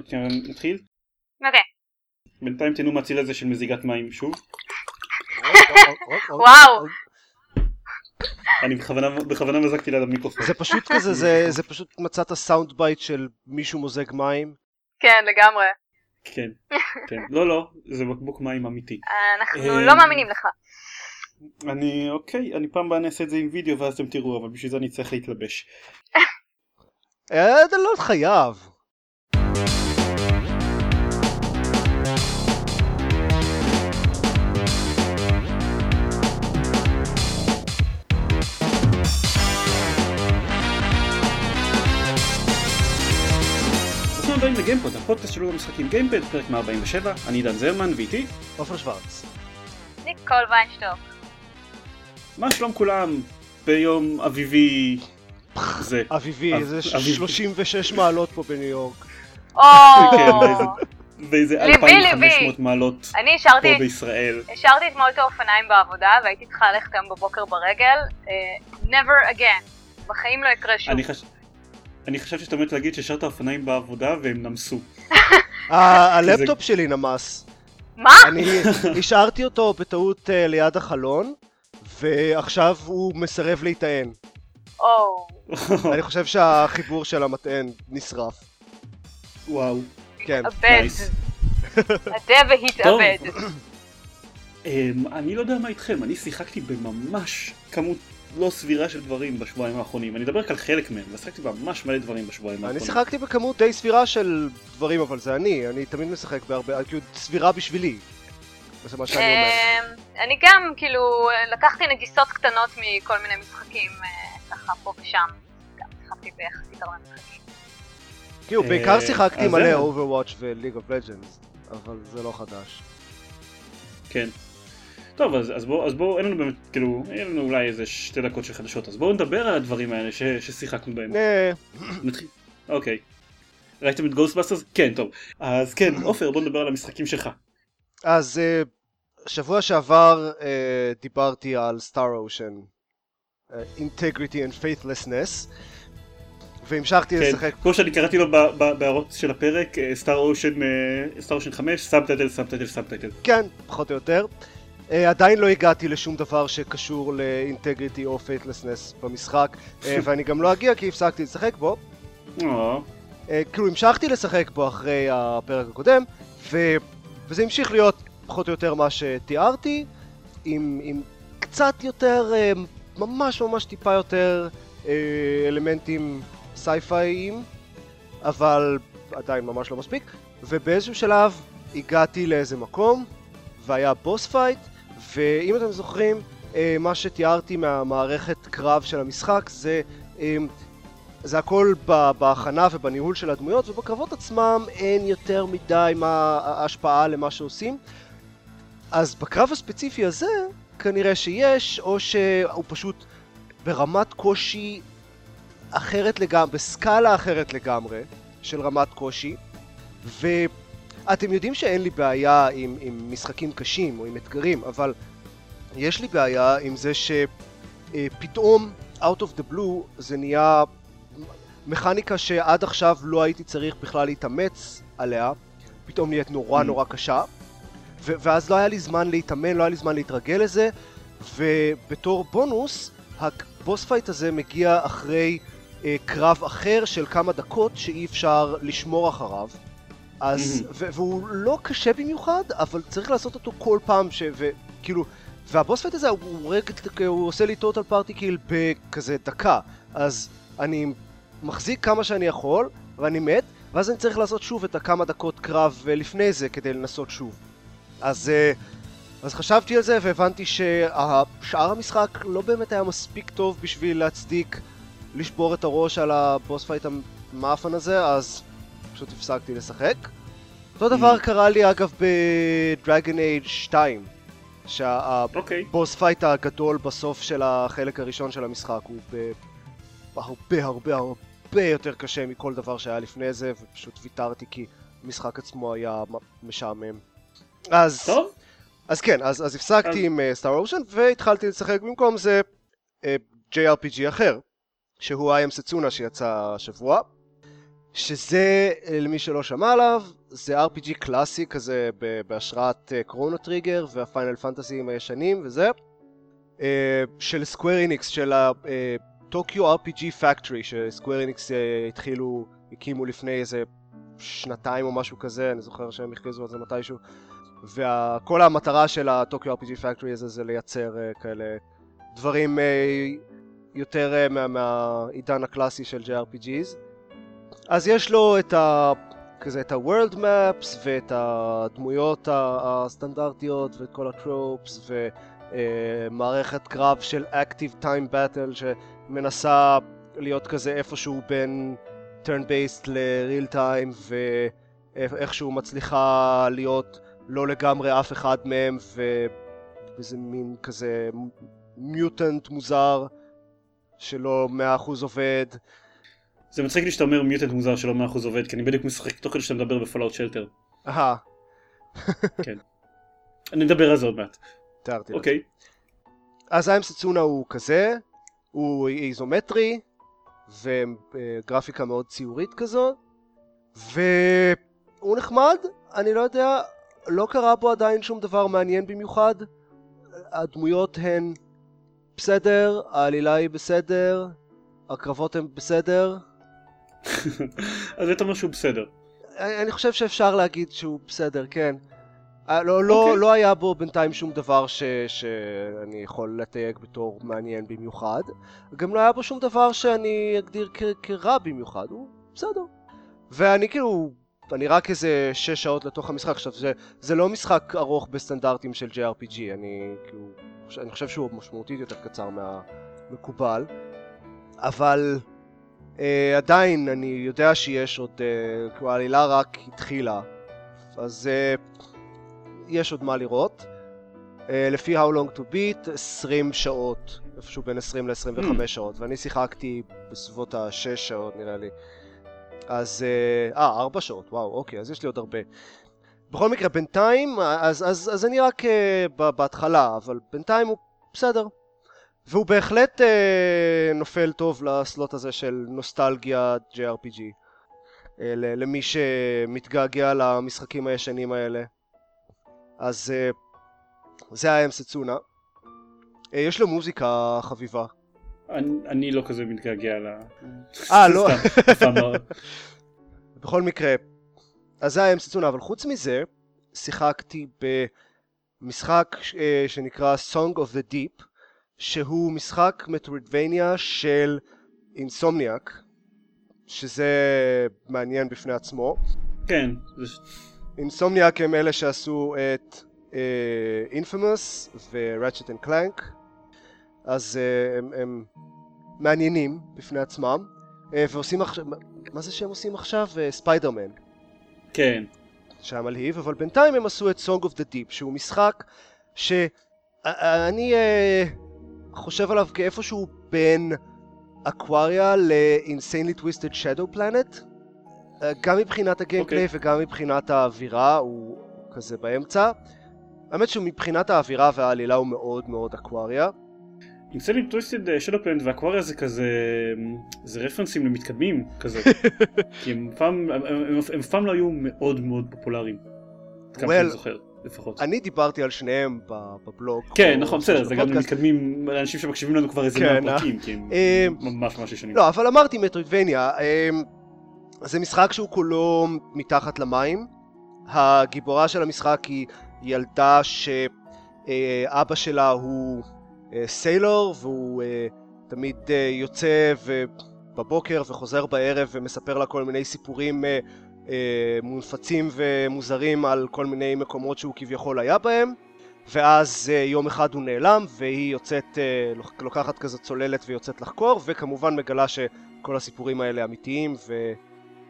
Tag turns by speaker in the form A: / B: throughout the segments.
A: עוד שנייה נתחיל.
B: אוקיי.
A: בינתיים תהנו מהציר הזה של מזיגת מים שוב.
B: וואו.
A: אני בכוונה מזגתי ליד המיקרופון.
C: זה פשוט כזה, זה, זה פשוט מצאת sound bite של מישהו מוזג מים.
B: כן, לגמרי.
A: כן, כן. לא לא, זה בקבוק מים אמיתי.
B: אנחנו
A: אה,
B: לא מאמינים לך.
A: אני אוקיי, אני פעם הבאה אני אעשה את זה עם וידאו ואז אתם תראו, אבל בשביל זה אני צריך להתלבש.
C: אתה לא חייב.
A: לגיימפוד, הפודקאסט שלו במשחקים גיימפד, פרק 147, אני עידן זרמן ואיתי,
C: עופר שוורץ.
B: ניקול ויינשטוק.
A: מה שלום כולם ביום אביבי זה.
C: אביבי,
A: אב-
C: זה
A: אביבי.
C: 36 מעלות פה בניו יורק.
B: או,
A: כן,
B: ליבי,
A: 2500
B: ליבי.
A: מעלות
B: אני
A: פה בישראל.
B: השארתי אתמול את האופניים בעבודה והייתי צריכה ללכת היום בבוקר ברגל. אה, never again. בחיים לא יקרה שוב.
A: אני חש- אני חשבתי שאתה עומד להגיד שהשארת אופניים בעבודה והם נמסו.
C: ה- הלפטופ שלי נמס.
B: מה?
C: אני השארתי אותו בטעות אה, ליד החלון, ועכשיו הוא מסרב להיטען.
B: או.
C: אני חושב שהחיבור של המטען נשרף.
A: וואו.
C: כן.
B: התאבד.
A: נייס.
B: עדה והתאבד.
A: אמ, אני לא יודע מה איתכם, אני שיחקתי בממש כמות לא סבירה של דברים בשבועיים האחרונים. אני אדבר רק על חלק מהם, ושיחקתי ממש מלא דברים בשבועיים
C: אני
A: האחרונים.
C: שיחקתי בכמות די סבירה של דברים, אבל זה אני, אני תמיד משחק בהרבה, כאילו סבירה בשבילי. זה מה שאני אומר.
B: אה, אני גם, כאילו, לקחתי נגיסות קטנות מכל מיני משחקים, אה, ככה פה ושם. גם שיחקתי ביחסית הרבה משחקים.
C: כאילו,
A: אה,
C: בעיקר שיחקתי
A: אז
C: מלא. Overwatch ו-League of Legends, אבל זה לא חדש.
A: כן. טוב, אז, אז בואו, אז בואו, אין לנו באמת, כאילו, אין לנו אולי איזה שתי דקות של חדשות, אז בואו נדבר על הדברים האלה ש, ששיחקנו בהם. נתחיל. אוקיי. ראיתם את Ghostbusters? כן, טוב. אז כן, עופר, בוא נדבר על המשחקים שלך.
C: אז אה, שבוע שעבר אה, דיברתי על Ocean, אה, Integrity and Faithlessness, והמשכתי
A: כן,
C: לשחק
A: כמו שאני קראתי לו בהערות של הפרק, Star Ocean, Star Ocean 5, subtitle, subtitle, subtitle.
C: כן, פחות או יותר. Uh, עדיין לא הגעתי לשום דבר שקשור ל Integrity או Faithlessness במשחק, uh, ואני גם לא אגיע כי הפסקתי לשחק בו. Uh, כאילו המשכתי לשחק בו אחרי הפרק הקודם, ו... וזה המשיך להיות פחות או יותר מה שתיארתי, עם, עם קצת יותר, ממש ממש טיפה יותר אלמנטים סייפאיים, אבל עדיין ממש לא מספיק, ובאיזשהו שלב הגעתי לאיזה מקום, והיה boss fight, ואם אתם זוכרים, אה, מה שתיארתי מהמערכת קרב של המשחק זה, אה, זה הכל בהכנה ובניהול של הדמויות, ובקרבות עצמם אין יותר מדי מה ההשפעה למה שעושים. אז בקרב הספציפי הזה, כנראה שיש, או שהוא פשוט ברמת קושי אחרת לגמרי, בסקאלה אחרת לגמרי של רמת קושי, ואתם יודעים שאין לי בעיה עם, עם משחקים קשים או עם אתגרים, אבל יש לי בעיה עם זה שפתאום, out of the blue, זה נהיה מכניקה שעד עכשיו לא הייתי צריך בכלל להתאמץ עליה, פתאום נהיית נורא
A: Mm.
C: נורא קשה, ו- ואז לא היה לי זמן להתאמן, לא היה לי זמן להתרגל לזה, ובתור בונוס, ה boss fight הזה מגיע אחרי אה, קרב אחר של כמה דקות שאי אפשר לשמור אחריו. אז,
A: Mhm.
C: ו- והוא לא קשה במיוחד, אבל צריך לעשות אותו כל פעם, ש- וכאילו, וה boss fight הזה הוא, הוא, רק- הוא עושה לי total party kill בכזה דקה, אז אני מחזיק כמה שאני יכול, ואני מת, ואז אני צריך לעשות שוב את הכמה דקות קרב אה, לפני זה כדי לנסות שוב. אז, אה, אז חשבתי על זה והבנתי ששאר המשחק לא באמת היה מספיק טוב בשביל להצדיק לשבור את הראש על ה boss fight המעפן הזה, אז פשוט הפסקתי לשחק. אותו דבר
A: Mm.
C: קרה לי אגב ב Dragon Age 2, שהבוס
A: אוקיי.
C: fight הגדול בסוף של החלק הראשון של המשחק הוא הרבה הרבה הרבה יותר קשה מכל דבר שהיה לפני זה, ופשוט ויתרתי כי המשחק עצמו היה משעמם. אז,
A: טוב,
C: אז כן, אז, אז הפסקתי
A: אז-
C: עם Star Ocean והתחלתי לשחק במקום זה uh, JRPG אחר, שהוא I Am Setsuna שיצא השבוע. שזה, למי שלא שמע עליו, זה RPG קלאסי כזה בהשראת Chrono Trigger והפיינל פנטסיים הישנים וזה, של Square Enix, של ה Tokyo RPG Factory, ש Square Enix התחילו, הקימו לפני איזה שנתיים או משהו כזה, אני זוכר שהם הכריזו על זה מתישהו. וכל המטרה של ה Tokyo RPG Factory הזה זה לייצר כאלה דברים יותר מהעידן הקלאסי של JRPGs. אז יש לו את ה... כזה את ה-World Maps ואת הדמויות הסטנדרטיות ואת כל הטרופס ומערכת קרב של Active Time Battle שמנסה להיות כזה איפשהו בין turn based ל-real time ואיכשהו מצליחה להיות לא לגמרי אף אחד מהם ואיזה מין כזה mutant מוזר שלא מאה אחוז עובד.
A: זה מצחיק לי שאתה אומר mutant מוזר שלא מאה אחוז עובד כי אני בדיוק משחק תוך כדי שאתה מדבר ב Fallout Shelter.
C: אהה.
A: כן. אני אדבר על זה עוד מעט.
C: תיארתי.
A: אוקיי.
C: אז I Am Setsuna הוא כזה, הוא איזומטרי וגרפיקה מאוד ציורית כזאת והוא נחמד, אני לא יודע, לא קרה בו עדיין שום דבר מעניין במיוחד. הדמויות הן בסדר, העלילה היא בסדר, הקרבות הן בסדר.
A: אז אתה אומר שהוא בסדר.
C: אני, חושב שאפשר להגיד שהוא בסדר, כן. לא, לא, okay. לא, לא היה בו בינתיים שום דבר ש, שאני יכול לתייג בתור מעניין במיוחד. גם לא היה בו שום דבר שאני אגדיר כ, כרע במיוחד, הוא בסדר. ואני כאילו אני רק איזה שש שעות לתוך המשחק. עכשיו, זה, זה לא משחק ארוך בסטנדרטים של JRPG, אני כאילו, אני חושב שהוא משמעותית יותר קצר מהמקובל, אבל אה, עדיין אני יודע שיש עוד, אה, כאילו העלילה רק התחילה, אז אה, יש עוד מה לראות. אה, לפי How Long to Beat, 20 שעות, איפשהו בין 20 ל-25 mm. שעות, ואני שיחקתי בסביבות ה-6 שעות נראה לי. אז... אה, אה, ארבע שעות, וואו, אוקיי, אז יש לי עוד הרבה. בכל מקרה, בינתיים, אז, אז, אז אני רק uh, בהתחלה, אבל בינתיים הוא בסדר. והוא בהחלט uh, נופל טוב לסלוט הזה של נוסטלגיה JRPG. Uh, למי שמתגעגע למשחקים הישנים האלה. אז uh, זה היה אמסצונה. Uh, יש לו מוזיקה חביבה.
A: אני, אני לא כזה מתגעגע ל...
C: אה, לא. בכל מקרה, אז זה היה אמסצונה, אבל חוץ מזה, שיחקתי במשחק אה, שנקרא Song of the Deep, שהוא משחק מטרוידבניה של אינסומניאק, שזה מעניין בפני עצמו.
A: כן.
C: אינסומניאק הם אלה שעשו את אינפימוס ו-Ratchet and Clank. אז uh, הם, הם מעניינים בפני עצמם, uh, ועושים עכשיו, מה זה שהם עושים עכשיו? ספיידרמן. Uh,
A: כן.
C: שהיה מלהיב, אבל בינתיים הם עשו את Song of the Deep, שהוא משחק שאני uh, חושב עליו כאיפשהו בין אקווריה ל-Insanely Twisted Shadow Planet, uh, גם מבחינת הגיימפליי okay. אוקיי. וגם מבחינת האווירה, הוא כזה באמצע. האמת שמבחינת האווירה והעלילה הוא מאוד מאוד אקווריה.
A: יוצא לי טוויסטד שדופלנד והאקווריה זה כזה זה רפרנסים למתקדמים כזה כי הם פעם הם, הם, הם פעם לא היו מאוד מאוד פופולריים. well, כמה שאני זוכר לפחות.
C: אני דיברתי על שניהם בבלוג.
A: כן נכון בסדר זה גם מתקדמים לאנשים שמקשיבים לנו כבר איזה כן, פרקים כי הם אה, ממש ממש ישנים.
C: לא אבל אמרתי מטרוידבניה אה, זה משחק שהוא כולו מתחת למים. הגיבורה של המשחק היא ילדה שאבא שלה הוא סיילור והוא תמיד יוצא בבוקר וחוזר בערב ומספר לה כל מיני סיפורים מונפצים ומוזרים על כל מיני מקומות שהוא כביכול היה בהם ואז uh, יום אחד הוא נעלם והיא יוצאת, uh, לוקחת כזה צוללת ויוצאת לחקור וכמובן מגלה שכל הסיפורים האלה אמיתיים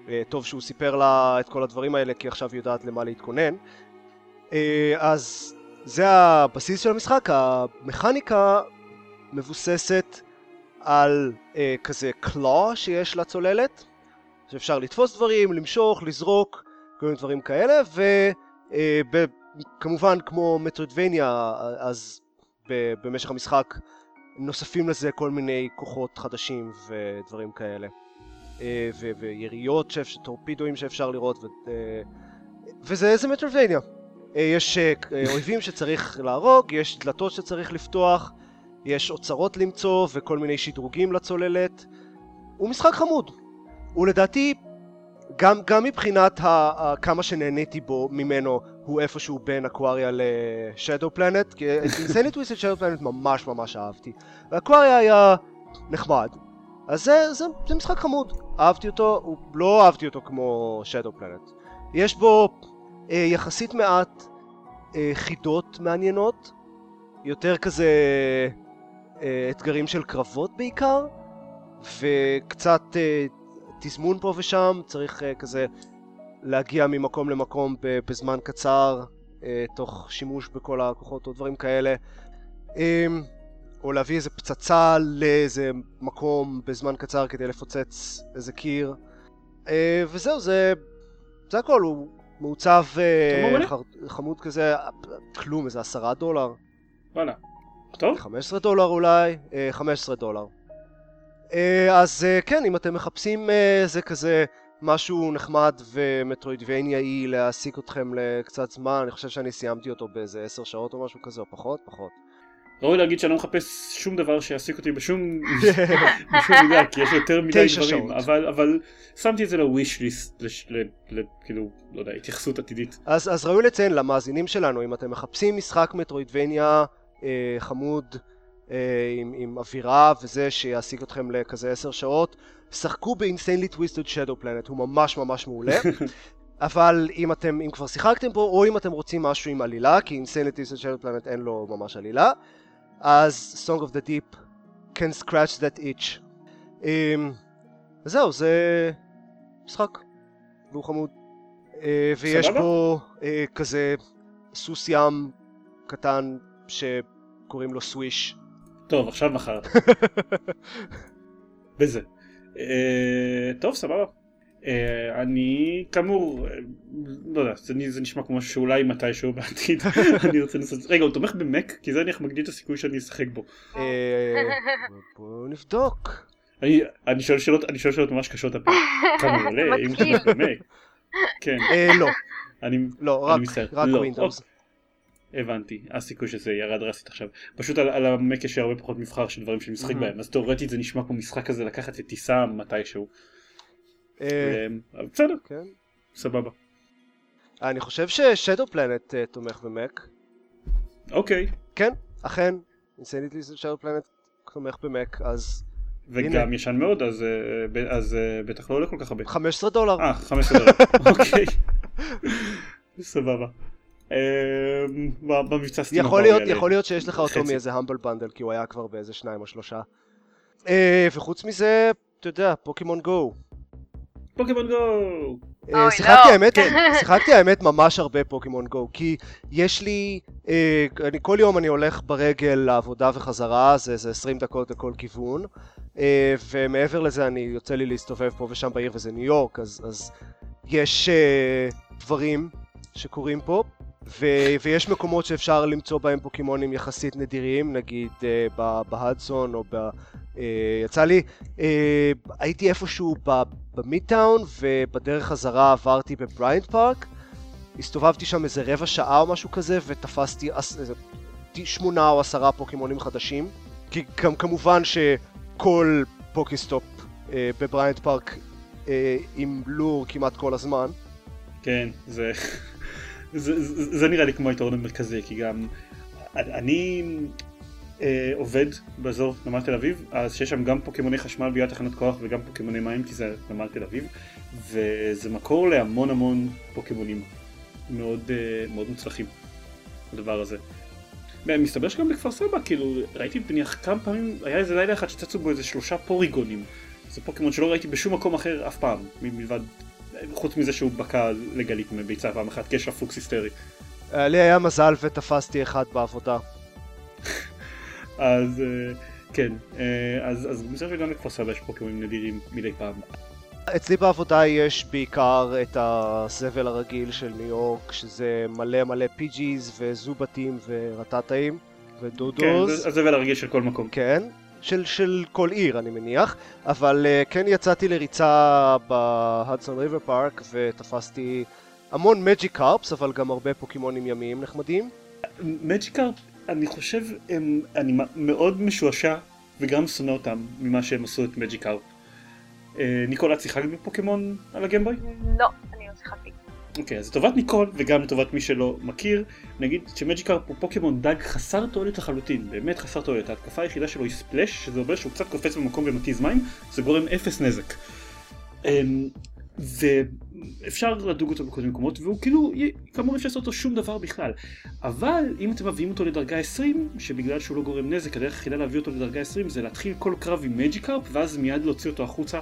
C: וטוב שהוא סיפר לה את כל הדברים האלה כי עכשיו היא יודעת למה להתכונן. אז זה הבסיס של המשחק, המכניקה מבוססת על אה, כזה קלו שיש לצוללת, שאפשר לתפוס דברים, למשוך, לזרוק, כל מיני דברים כאלה, וכמובן אה, כמו מטרוידבניה, אז במשך המשחק נוספים לזה כל מיני כוחות חדשים ודברים כאלה. אה, ו- ויריות, טורפידואים שאפשר לראות, ו- אה, וזה איזה מטרובניה. אה, יש אויבים שצריך להרוג, יש דלתות שצריך לפתוח, יש אוצרות למצוא וכל מיני שדרוגים לצוללת. הוא משחק חמוד. הוא לדעתי, גם, גם מבחינת ה- ה- כמה שנהניתי בו ממנו, הוא איפשהו בין אקווריה לשדו פלנט, כי את אינסנית טוויסט שדו פלנט ממש ממש אהבתי. ואקווריה היה נחמד. אז זה, זה, זה משחק חמוד. אהבתי אותו, הוא, לא אהבתי אותו כמו שדו פלנט. יש בו אה, יחסית מעט אה, חידות מעניינות, יותר כזה אה, אתגרים של קרבות בעיקר, וקצת אה, תזמון פה ושם, צריך אה, כזה להגיע ממקום למקום בזמן קצר, אה, תוך שימוש בכל הכוחות או דברים כאלה. אה, או להביא איזה פצצה לאיזה מקום בזמן קצר כדי לפוצץ איזה קיר. אה, וזהו, זה, זה הכל, הוא מעוצב. חר, חמוד כזה, כלום, איזה עשרה דולר,
A: וואלה. טוב,
C: 15 דולר אולי, אה, 15 דולר. אה, אז אה, כן, אם אתם מחפשים אה, זה כזה משהו נחמד ומטרואידבניאי להעסיק אתכם לקצת זמן, אני חושב שאני סיימתי אותו באיזה 10 שעות או משהו כזה, או פחות, פחות.
A: ראוי להגיד שאני לא מחפש שום דבר שיעסיק אותי בשום בשום מידה, כי יש יותר מדי דברים. אבל, אבל שמתי את זה לוויש ליסט, כאילו, לא יודע, התייחסות עתידית.
C: אז, אז ראוי לציין למאזינים שלנו, אם אתם מחפשים משחק מטרואידבניה אה, חמוד אה, עם, עם אווירה וזה שיעסיק אתכם לכזה עשר שעות, שחקו ב-Insanely Twisted Shadow Planet, הוא ממש ממש מעולה. אבל אם אתם, אם כבר שיחקתם בו, או אם אתם רוצים משהו עם עלילה, כי Insanely Twisted Shadow Planet אין לו ממש עלילה, אז Song of the Deep can scratch that itch. אמ, זהו, זה משחק, והוא חמוד. אה, ויש. בו אה, כזה סוס ים קטן שקוראים לו סוויש.
A: טוב, עכשיו מכרת. בזה. אה, טוב, סבבה. אה, אני כאמור, אה, לא יודע, זה, זה נשמע כמו משהו שאולי מתישהו בעתיד אני רוצה לנסות. רגע, הוא תומך במק? כי זה נניח מגדיל את הסיכוי שאני אשחק בו.
C: בואו נבדוק.
A: אני, אני שואל שאלות, אני שואל שאלות ממש קשות הפעם. כמה עולה, אם הוא. תומך במק. כן,
C: לא,
A: אני,
C: לא, רק, ווינדוס.
A: הבנתי, הסיכוי שזה ירד דרסטית עכשיו. פשוט על, על המק יש הרבה פחות מבחר של דברים שאני משחק. בהם, אז תאורטית זה נשמע כמו משחק כזה לקחת לטיסה מתישהו.
C: אה,
A: אבל בסדר,
C: כן.
A: סבבה.
C: אני חושב ששדו פלנט אה, תומך במק.
A: אוקיי,
C: כן, אכן, Insanely Twisted Shadow Planet תומך במק, אז
A: וגם ישן מאוד, אז אה, בטח לא עולה כל כך הרבה.
C: 15 דולר.
A: אה, 15 דולר, אוקיי. סבבה. ב- במבצע Steam
C: יכול להיות. יכול להיות שיש לך אותו
A: חצי.
C: מאיזה Humble Bundle, כי הוא היה כבר באיזה שניים או שלושה. אה, וחוץ מזה, אתה יודע, פוקימון גו.
A: פוקימון גו!
C: אה,
B: אוי,
C: שיחקתי
B: לא.
C: האמת, שיחקתי האמת ממש הרבה פוקימון גו, כי יש לי, אה, אני כל יום אני הולך ברגל לעבודה וחזרה, זה איזה 20 דקות לכל כיוון, ומעבר לזה אני יוצא לי להסתובב פה ושם בעיר וזה ניו יורק, אז, אז יש דברים שקורים פה, ו, ויש מקומות שאפשר למצוא בהם פוקימונים יחסית נדירים, נגיד אה, ב- בהדסון או ב... אה, יצא לי, אה, הייתי איפשהו ב- במידטאון ובדרך חזרה עברתי בברייאנט פארק. הסתובבתי שם איזה רבע שעה או משהו כזה ותפסתי שמונה או עשרה פוקימונים חדשים. כי גם כמובן שכל Pokestop אה, בברייאנט פארק אה, עם לור כמעט כל הזמן.
A: כן, זה, זה, זה, זה נראה לי כמו היתרון המרכזי, כי גם אני אה, עובד באזור נמל תל אביב, אז שיש שם גם פוקימוני חשמל בגלל תחנת כוח וגם פוקימוני מים, כי זה נמל תל אביב, וזה מקור להמון המון פוקימונים מאוד, אה, מאוד מוצלחים, הדבר הזה. מסתבר שגם בכפר סבא, כאילו, ראיתי נניח כמה פעמים, היה איזה לילה אחד שצצו בו איזה שלושה פוריגונים. זה פוקימון שלא ראיתי בשום מקום אחר אף פעם, מלבד, חוץ מזה שהוא בקע לגלית מביצה פעם אחת, לה פוקס היסטרי.
C: אה, לי היה מזל ותפסתי אחד בעבודה
A: אז אה, כן, אה, אז, מסתבר שגם בכפר סבא יש פוקימונים נדירים מדי פעם.
C: אצלי בעבודה יש בעיקר את הזבל הרגיל של ניו יורק שזה מלא מלא פיג'יז וזובטים ורטטאים
A: כן,
C: ודודוז
A: זה הזבל הרגיל של כל מקום.
C: כן, של, של כל עיר אני מניח, אבל uh, כן יצאתי לריצה בהדסון ריבר פארק ותפסתי המון מג'יק קארפס, אבל גם הרבה פוקימונים ימיים נחמדים.
A: מג'יק קארפ, אני חושב, הם, אני מאוד משועשע וגם שונא אותם ממה שהם עשו את מג'יק קארפ. אה, ניקול, את שיחקת בפוקימון על הגיימבוי?
B: לא, אני לא שיחקתי.
A: אוקיי, אז לטובת ניקול וגם לטובת מי שלא מכיר, נגיד שמג'יקארפ הוא פוקימון דג חסר תועלת לחלוטין, באמת חסר תועלת. ההתקפה היחידה שלו היא Splash, שזה אומר שהוא קצת קופץ במקום ומתיז מים, זה גורם אפס נזק. אמ, ואפשר לדוג אותו בכל מיני מקומות, והוא כאילו, כאמור אפשר לעשות אותו שום דבר בכלל. אבל אם אתם מביאים אותו לדרגה 20, שבגלל שהוא לא גורם נזק, הדרך היחידה להביא אותו לדרגה 20 זה להתחיל כל קרב עם מג'יקארפ, ואז מיד להוציא אותו החוצה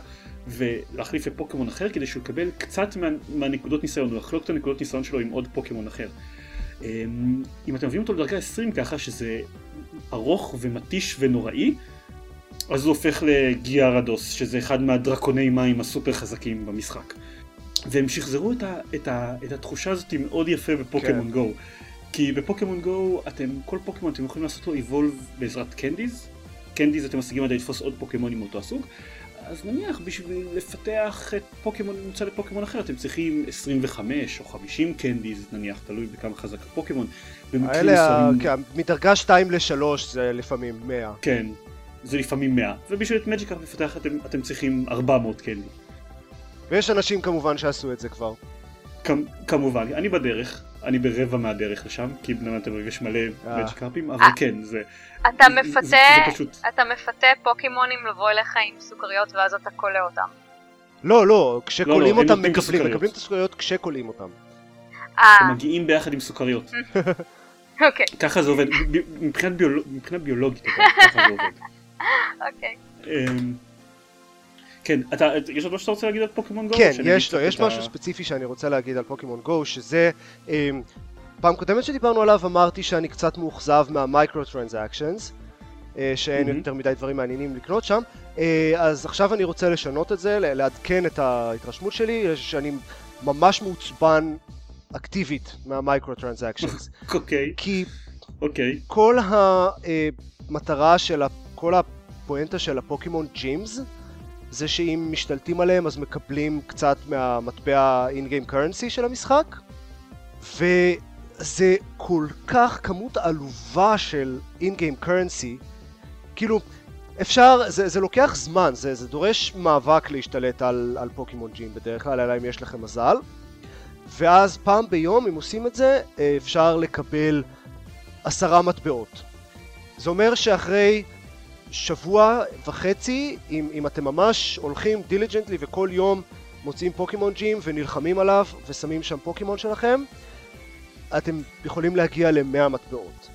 A: ולהחליף לפוקימון אחר כדי שהוא יקבל קצת מה, מהנקודות ניסיון, הוא יחלוק את הנקודות ניסיון שלו עם עוד פוקימון אחר. אמ, אם אתם מביאים אותו לדרגה 20 ככה שזה ארוך ומתיש ונוראי, אז הוא הופך לגיארדוס, שזה אחד מהדרקוני מים הסופר חזקים במשחק. והם שחזרו את, ה, את, ה, את התחושה הזאת מאוד יפה בפוקימון כן. גו. כי בפוקימון גו אתם, כל פוקימון אתם יכולים לעשות לו evolve בעזרת candies. Candies אתם משיגים עד לתפוס עוד פוקימונים מאותו הסוג. אז נניח בשביל לפתח את פוקימון ממוצע לפוקימון אחר אתם צריכים 25 או 50 candies נניח, תלוי בכמה חזק הפוקימון.
C: האלה, מסוים... כן, מדרגה 2 ל-3 זה לפעמים 100.
A: כן, זה לפעמים 100, ובשביל את מג'יקארט לפתח אתם, אתם צריכים 400 קנדי.
C: ויש אנשים כמובן שעשו את זה כבר.
A: כמובן, אני בדרך, אני ברבע מהדרך לשם, כי בנאדם תל אביב יש מלא מג'יקארפים, אבל כן, זה...
B: אתה מפתה, אתה מפתה פוקימונים לבוא אליך עם סוכריות ואז אתה קולע אותם.
C: לא, לא, כשקולים לא, לא, אותם מקבלים, מקבלים את הסוכריות כשקולים אותם.
A: אה. הם מגיעים ביחד עם סוכריות.
B: אוקיי.
A: ככה זה עובד, מבחינה ביולוגית, ככה זה עובד.
B: אוקיי.
A: כן, אתה, יש עוד משהו שאתה רוצה להגיד על פוקימון גו?
C: כן, יש לו, יש משהו ספציפי שאני רוצה להגיד על פוקימון גו, שזה, אמ, פעם קודמת שדיברנו עליו אמרתי שאני קצת מאוכזב מהמייקרו טרנזקשנס, אה, שאין יותר מדי דברים מעניינים לקנות שם, אה, אז עכשיו אני רוצה לשנות את זה, לעדכן את ההתרשמות שלי, שאני ממש מעוצבן אקטיבית מה micro transactions.
A: אוקיי.
C: כי
A: אוקיי.
C: כל המטרה של, כל הפואנטה של הפוקימון gyms, זה שאם משתלטים עליהם אז מקבלים קצת מהמטבע in-game currency של המשחק. וזה כל כך כמות עלובה של in-game currency כאילו אפשר, זה, זה לוקח זמן, זה, זה דורש מאבק להשתלט על, על פוקימון gym בדרך כלל, אלא אם יש לכם מזל. ואז פעם ביום, אם עושים את זה, אפשר לקבל עשרה מטבעות. זה אומר שאחרי שבוע וחצי, אם, אם אתם ממש הולכים diligently וכל יום מוצאים פוקימון gym ונלחמים עליו ושמים שם פוקימון שלכם, אתם יכולים להגיע ל-100 מטבעות.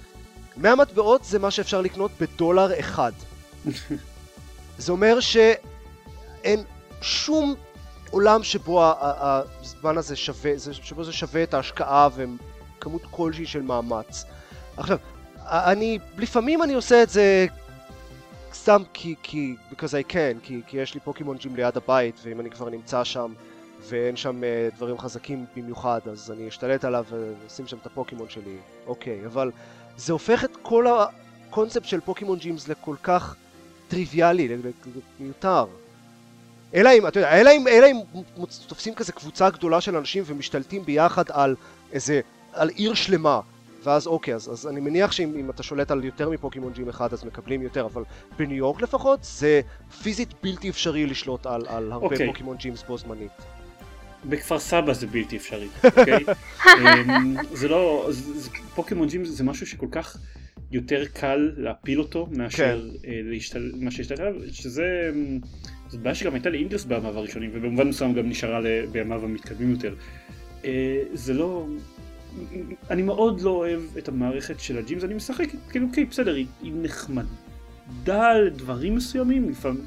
C: 100 מטבעות זה מה שאפשר לקנות בדולר אחד. זה אומר שאין שום עולם שבו הזמן הזה שווה, שבו זה שווה את ההשקעה וכמות כלשהי של מאמץ. עכשיו, אני, לפעמים אני עושה את זה סתם כי, כי, because I can, כי, כי יש לי פוקימון ג'ים ליד הבית, ואם אני כבר נמצא שם ואין שם uh, דברים חזקים במיוחד, אז אני אשתלט עליו ואשים שם את הפוקימון שלי, אוקיי, אבל זה הופך את כל הקונספט של פוקימון ג'ימס לכל כך טריוויאלי, מיותר. אלא אם, אתה יודע, אלא אם, אלא אם תופסים כזה קבוצה גדולה של אנשים ומשתלטים ביחד על איזה, על עיר שלמה. ואז אוקיי, אז, אז אני מניח שאם אתה שולט על יותר מפוקימון ג'ים אחד אז מקבלים יותר, אבל בניו יורק לפחות זה פיזית בלתי אפשרי לשלוט על, על הרבה אוקיי. פוקימון ג'ימס בו זמנית.
A: בכפר סבא זה בלתי אפשרי, אוקיי? אמ, זה לא, זה, פוקימון ג'ימס זה משהו שכל כך יותר קל להפיל אותו מאשר כן. אה, להשתל... להשתלט עליו, שזה... אמ, זאת בעיה שגם הייתה לאינגרס בימיו הראשונים ובמובן מסוים גם נשארה בימיו המתקדמים יותר. אה, זה לא, אני מאוד לא אוהב את המערכת של ה gyms, אני משחק, כאילו, אוקיי, בסדר, היא, היא נחמדה לדברים מסוימים, לפעמים,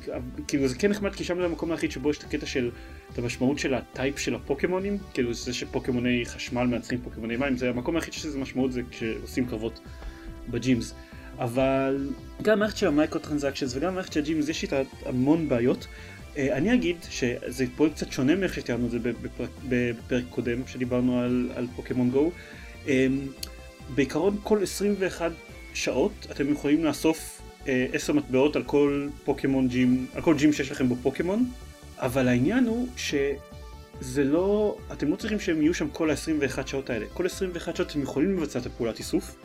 A: כאילו זה כן נחמד כי שם זה המקום היחיד שבו יש את הקטע של, את המשמעות של ה type של הפוקימונים, כאילו זה שפוקימוני חשמל מנצחים פוקימוני מים, זה המקום היחיד שזה משמעות זה כשעושים קרבות ב gyms. אבל גם המערכת של ה micro transactions וגם המערכת של ה gyms יש איתה המון בעיות. אה, אני אגיד שזה פרויקט קצת שונה מאיך שתיארנו את זה בפרק, בפרק קודם שדיברנו על, על פוקימון גו. אמ, בעיקרון כל 21 שעות אתם יכולים לאסוף 10 מטבעות על כל פוקימון gym, על כל gym שיש לכם בו פוקימון, אבל העניין הוא שזה לא, אתם לא צריכים שהם יהיו שם כל ה-21 שעות האלה. כל 21 שעות אתם יכולים לבצע את הפעולת איסוף,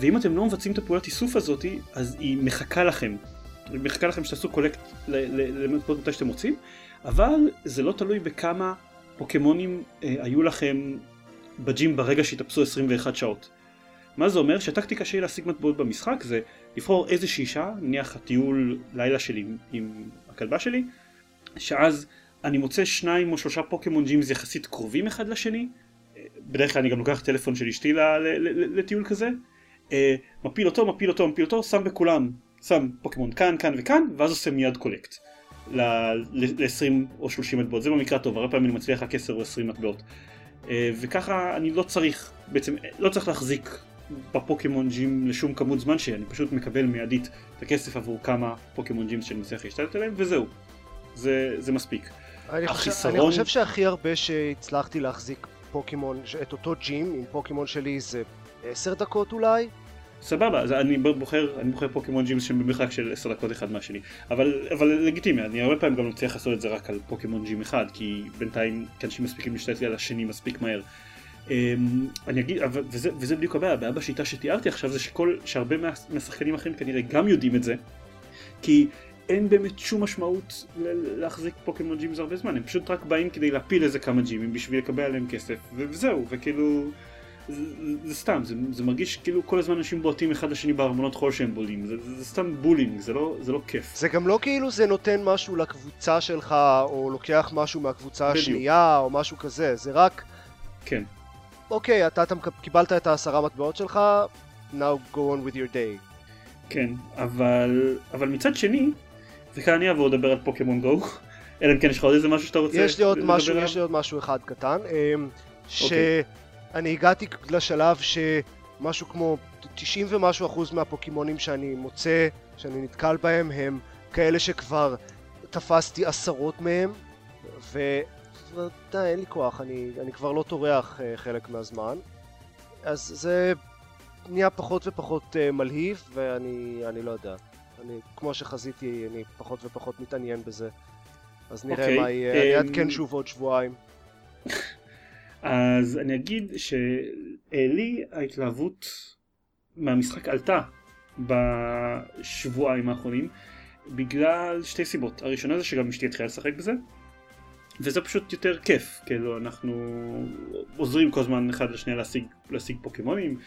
A: ואם אתם לא מבצעים את הפעולת איסוף הזאת, אז היא מחכה לכם. מחכה לכם שתעשו קולקט למטבעות מתי שאתם רוצים, אבל זה לא תלוי בכמה פוקימונים אה, היו לכם בג'ים ברגע שהתאפסו 21 שעות. מה זה אומר? שהטקטיקה שלי להשיג מטבעות במשחק זה לבחור איזושהי שעה, נניח הטיול לילה שלי עם, עם הכלבה שלי, שאז אני מוצא שניים או שלושה פוקימון ג'ימס יחסית קרובים אחד לשני, בדרך כלל אני גם לוקח טלפון של אשתי לטיול כזה, אה, מפיל אותו, מפיל אותו, מפיל אותו, שם בכולם, שם פוקימון כאן, כאן וכאן, ואז עושה מיד קולקט. ל-20 או 30 מטבעות, זה במקרה טוב, הרבה פעמים אני מצליח רק 10 או 20 מטבעות. אה, וככה אני לא צריך, בעצם לא צריך להחזיק בפוקימון ג'ים לשום כמות זמן שאני פשוט מקבל מיידית את הכסף עבור כמה פוקימון ג'ים שאני מצליח להשתלט עליהם וזהו. זה, זה מספיק.
C: אני, החיסרון... חושב, אני חושב שהכי הרבה שהצלחתי להחזיק פוקימון, את אותו ג'ים עם פוקימון שלי זה 10 דקות אולי,
A: סבבה, אז אני בוחר, אני בוחר פוקימון ג'ימס שהם במרחק של 10 דקות אחד מהשני. אבל, אבל לגיטימי, אני הרבה פעמים גם מצליח לעשות את זה רק על פוקימון ג'ים אחד, כי בינתיים אנשים מספיקים להשתלט לי על השני מספיק מהר. Um, אני אגיד, וזה, וזה בדיוק הבעיה, הבעיה בשיטה שתיארתי עכשיו זה שכל, שהרבה מהשחקנים האחרים כנראה גם יודעים את זה, כי אין באמת שום משמעות להחזיק פוקימון gyms הרבה זמן, הם פשוט רק באים כדי להפיל איזה כמה gym ים בשביל לקבל עליהם כסף, וזהו, וכאילו... זה, זה סתם, זה, זה מרגיש כאילו כל הזמן אנשים בועטים אחד לשני בארמונות חול שהם בונים, זה, זה, זה סתם bullying, זה לא, זה לא כיף.
C: זה גם לא כאילו זה נותן משהו לקבוצה שלך, או לוקח משהו מהקבוצה בדיוק. השנייה, או משהו כזה, זה רק...
A: כן.
C: אוקיי, אתה, אתה קיבלת את העשרה מטבעות שלך, now go on with your day.
A: כן, אבל, אבל מצד שני, וכאן אני אעבור לדבר על פוקימון גו, אלא אם כן יש לך עוד איזה משהו שאתה רוצה
C: יש לי עוד משהו, יש לי עוד משהו אחד קטן, אמ, ש... אוקיי. אני הגעתי לשלב שמשהו כמו 90 ומשהו אחוז מהפוקימונים שאני מוצא, שאני נתקל בהם, הם כאלה שכבר תפסתי עשרות מהם, ודי, אין לי כוח, אני, אני כבר לא טורח uh, חלק מהזמן. אז זה נהיה פחות ופחות uh, מלהיב, ואני אני לא יודע. אני, כמו שחזיתי, אני פחות ופחות מתעניין בזה. אז נראה okay. אוקיי, מה יהיה, um... אני אעדכן שוב עוד שבועיים.
A: אז אני אגיד שלי ההתלהבות מהמשחק עלתה בשבועיים האחרונים בגלל שתי סיבות. הראשונה זה שגם אשתי התחילה לשחק בזה וזה פשוט יותר כיף, כאילו אנחנו עוזרים כל הזמן אחד לשנייה להשיג, להשיג פוקימונים,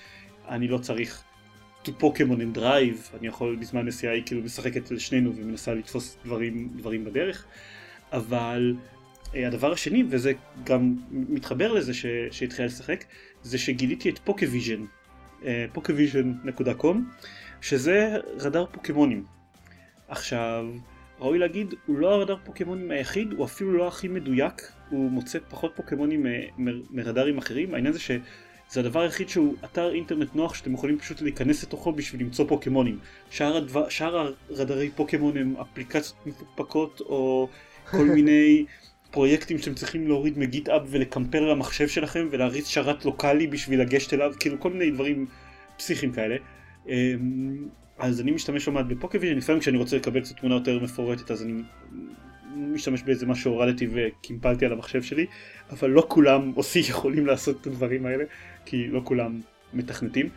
A: אני לא צריך פוקימון עם drive, אני יכול בזמן נסיעה היא כאילו משחקת לשנינו ומנסה לתפוס דברים, דברים בדרך, אבל הדבר השני, וזה גם מתחבר לזה ש... שהתחילה לשחק, זה שגיליתי את Pokévision, Pokévision.com, שזה רדאר פוקימונים. עכשיו, ראוי להגיד, הוא לא הרדאר פוקימונים היחיד, הוא אפילו לא הכי מדויק, הוא מוצא פחות פוקימונים אה, מרדארים אחרים, העניין זה שזה הדבר היחיד שהוא אתר אינטרנט נוח שאתם יכולים פשוט להיכנס לתוכו בשביל למצוא פוקימונים. שאר, הדבר, שאר הרדארי פוקימון הם אפליקציות מפוקפקות או כל מיני פרויקטים שאתם צריכים להוריד מ GitHub ולקמפל על המחשב שלכם ולהריץ שרת לוקאלי בשביל לגשת אליו, כאילו כל מיני דברים פסיכיים כאלה. אמ, אז אני משתמש מעט ב Pokévision, לפעמים כשאני רוצה לקבל קצת תמונה יותר מפורטת אז אני משתמש באיזה משהו שהורדתי וקימפלתי על המחשב שלי, אבל לא כולם עושים יכולים לעשות את הדברים האלה, כי לא כולם מתכנתים.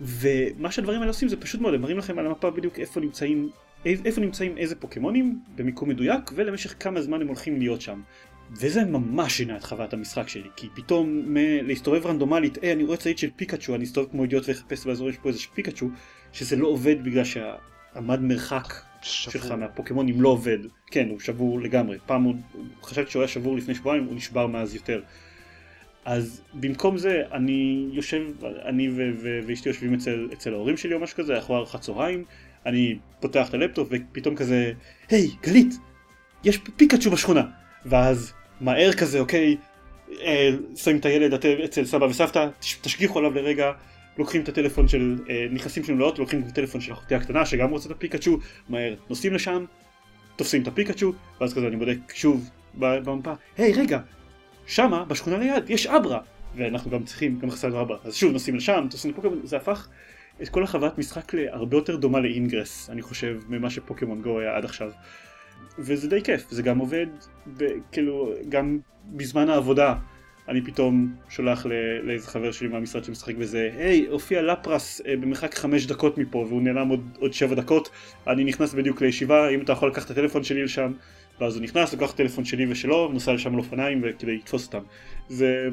A: ומה שהדברים האלה עושים זה פשוט מאוד, הם מראים לכם על המפה בדיוק איפה נמצאים איפה נמצאים איזה פוקימונים במיקום מדויק ולמשך כמה זמן הם הולכים להיות שם. וזה ממש שינה את חוויית המשחק שלי, כי פתאום מ- להסתובב רנדומלית, היי אני רואה צעיד של פיקאצ'ו, אני אסתובב כמו אידיוט ואחפש באזור יש פה איזה פיקאצ'ו, שזה לא עובד בגלל שהמד מרחק שבור. שלך מהפוקימונים לא עובד. כן, הוא שבור לגמרי. פעם הוא, חשבתי שהוא היה שבור לפני שבועיים, הוא נשבר מאז יותר. אז במקום זה אני יושב, אני ואשתי יושבים אצל, אצל ההורים שלי או משהו כזה, אנחנו ארוחת צהריים, אני פותח את הלפטופ ופתאום כזה, היי, גלית, יש פיקאצ'ו בשכונה. ואז מהר כזה, אוקיי, אה, שמים את הילד אצל סבא וסבתא, תשגיחו עליו לרגע, לוקחים את הטלפון של, אה, נכנסים שם לאוטו, לוקחים את הטלפון של אחותי הקטנה שגם רוצה את הפיקאצ'ו, מהר נוסעים לשם, תופסים את הפיקאצ'ו, ואז כזה אני בודק שוב במפה, היי רגע, שמה בשכונה ליד יש אברה, ואנחנו גם צריכים, גם חסר אברה, אז שוב נוסעים לשם, תופסים הפוקמון, זה הפך את כל החוויית משחק להרבה יותר דומה לאינגרס, אני חושב, ממה שפוקימון גו היה עד עכשיו. וזה די כיף, זה גם עובד, ב, כאילו, גם בזמן העבודה, אני פתאום שולח לאיזה חבר שלי מהמשרד שמשחק בזה, היי, הופיע לפרס אה, במרחק חמש דקות מפה והוא נעלם עוד, עוד שבע דקות, אני נכנס בדיוק לישיבה, אם אתה יכול לקחת את הטלפון שלי לשם, ואז הוא נכנס, לוקח את הטלפון שלי ושלו, נוסע לשם על אופניים כדי לתפוס אותם. זה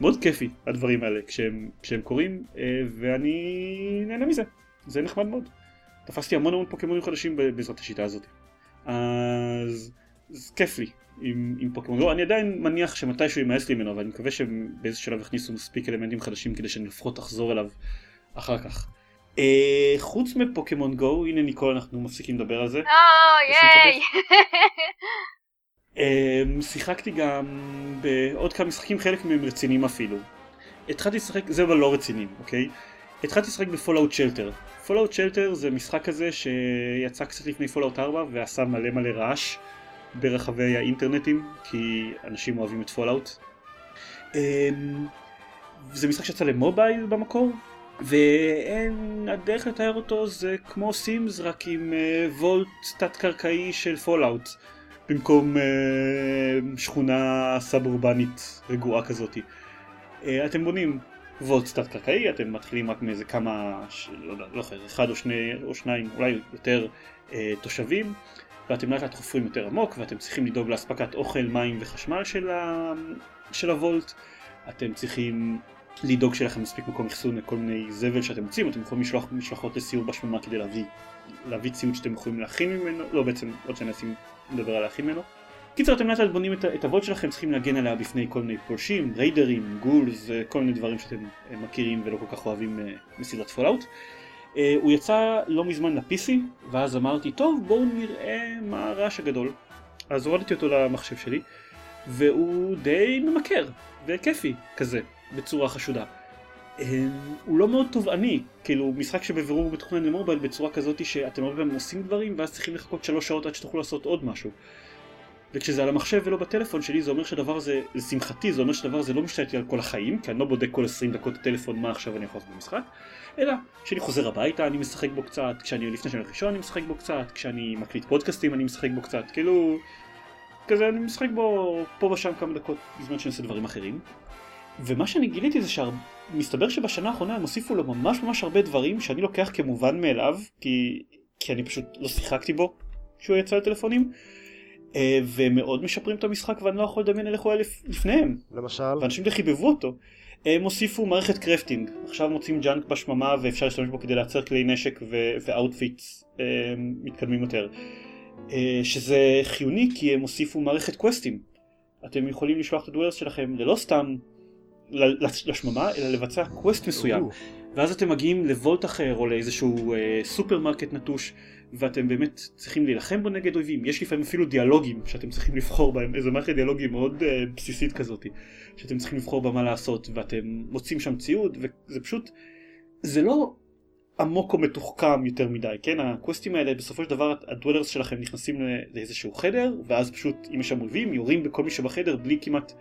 A: מאוד כיפי, הדברים האלה, כשהם, כשהם קורים, אה, ואני נהנה מזה, זה נחמד מאוד. תפסתי המון המון פוקימונים חדשים בעזרת השיטה הזאת. אז, אז כיף לי עם, עם פוקימון גו, אני עדיין מניח שמתישהו יימאס לי ממנו, ואני מקווה שבאיזה שלב יכניסו מספיק אלמנטים חדשים כדי שאני לפחות אחזור אליו אחר כך. אה, חוץ מפוקימון גו, הנה ניקול אנחנו מפסיקים לדבר על זה.
B: או, ייי!
A: אה, שיחקתי גם בעוד כמה משחקים, חלק מהם רציניים אפילו. התחלתי לשחק, זה אבל לא רציניים, אוקיי? התחלתי לשחק בפולאאוט שלטר. פולאאוט שלטר זה משחק כזה שיצא קצת לפני פולאאוט 4 ועשה מלא מלא רעש ברחבי האינטרנטים כי אנשים אוהבים את פולאאוט. אמ, זה משחק שיצא למובייל במקור ואין, הדרך לתאר אותו זה כמו סימס רק עם vault תת קרקעי של פולאאוט במקום אה, שכונה סאב אורבנית רגועה כזאתי. אה, אתם בונים vault תת קרקעי, אתם מתחילים רק מאיזה כמה, לא יודע, לא יודע, אחד או שני או שניים, אולי יותר אה, תושבים, ואתם לאט לאט חופרים יותר עמוק, ואתם צריכים לדאוג לאספקת אוכל, מים וחשמל של, ה, של הוולט, אתם צריכים לדאוג שיהיה לכם מספיק מקום אחסון לכל מיני זבל שאתם רוצים, אתם יכולים לשלוח משלחות לסיור בשממה כדי להביא, להביא ציוד שאתם יכולים להכין ממנו, לא בעצם עוד שנה נדבר על להכין ממנו. קיצר אתם לאט לאט בונים את, את הוולט שלכם, צריכים להגן עליה בפני כל מיני פולשים, ריידרים, גולס, כל מיני דברים שאתם אה, מכירים ולא כל כך אוהבים אה, מסדרת פולאאוט. הוא יצא לא מזמן ל-PC, ואז אמרתי, טוב בואו נראה מה הרעש הגדול. אז הורדתי אותו למחשב שלי, והוא די ממכר, וכיפי כזה, בצורה חשודה. הוא לא מאוד תובעני, כאילו משחק שבבירור מתוכנן למובייל בצורה כזאת שאתם הרבה פעמים עושים דברים ואז צריכים לחכות שלוש שעות עד שתוכלו לעשות עוד משהו. וכשזה על המחשב ולא בטלפון שלי זה אומר שהדבר הזה, לשמחתי זה אומר שהדבר הזה לא משתלט על כל החיים כי אני לא בודק כל 20 דקות הטלפון מה עכשיו אני יכול לעשות במשחק אלא כשאני חוזר הביתה אני משחק בו קצת, כשאני לפני שאני ראשון אני משחק בו קצת, כשאני מקליט פודקאסטים אני משחק בו קצת, כאילו כזה אני משחק בו פה ושם כמה דקות בזמן שאני עושה דברים אחרים ומה שאני גיליתי זה שמסתבר שבשנה האחרונה הם הוסיפו לו ממש ממש הרבה דברים שאני לוקח כמובן מאליו כי, כי אני פשוט לא שיחקתי בו כשהוא יצא לטלפונים אה, ומאוד משפרים את המשחק ואני לא יכול לדמיין איך הוא היה לפניהם.
C: למשל?
A: ואנשים די חיבבו אותו. הם הוסיפו מערכת crafting, עכשיו מוצאים junk בשממה ואפשר להשתמש בו כדי לייצר כלי נשק ו outfits אה, מתקדמים יותר. אה, שזה חיוני כי הם הוסיפו מערכת quest ים. אתם יכולים לשלוח את ה dwellers שלכם ללא סתם לשממה אלא לבצע quest מסוים. ואז אתם מגיעים ל vault אחר או לאיזשהו סופרמרקט נטוש ואתם באמת צריכים להילחם בו נגד אויבים. יש לפעמים אפילו דיאלוגים שאתם צריכים לבחור בהם, איזה מערכת דיאלוגים מאוד אה, בסיסית כזאת, שאתם צריכים לבחור בה מה לעשות, ואתם מוצאים שם ציוד, וזה פשוט, זה לא עמוק או מתוחכם יותר מדי, כן? ה quest ים האלה בסופו של דבר ה dwellers שלכם נכנסים לאיזשהו חדר, ואז פשוט אם יש שם אויבים יורים בכל מי שבחדר בלי כמעט,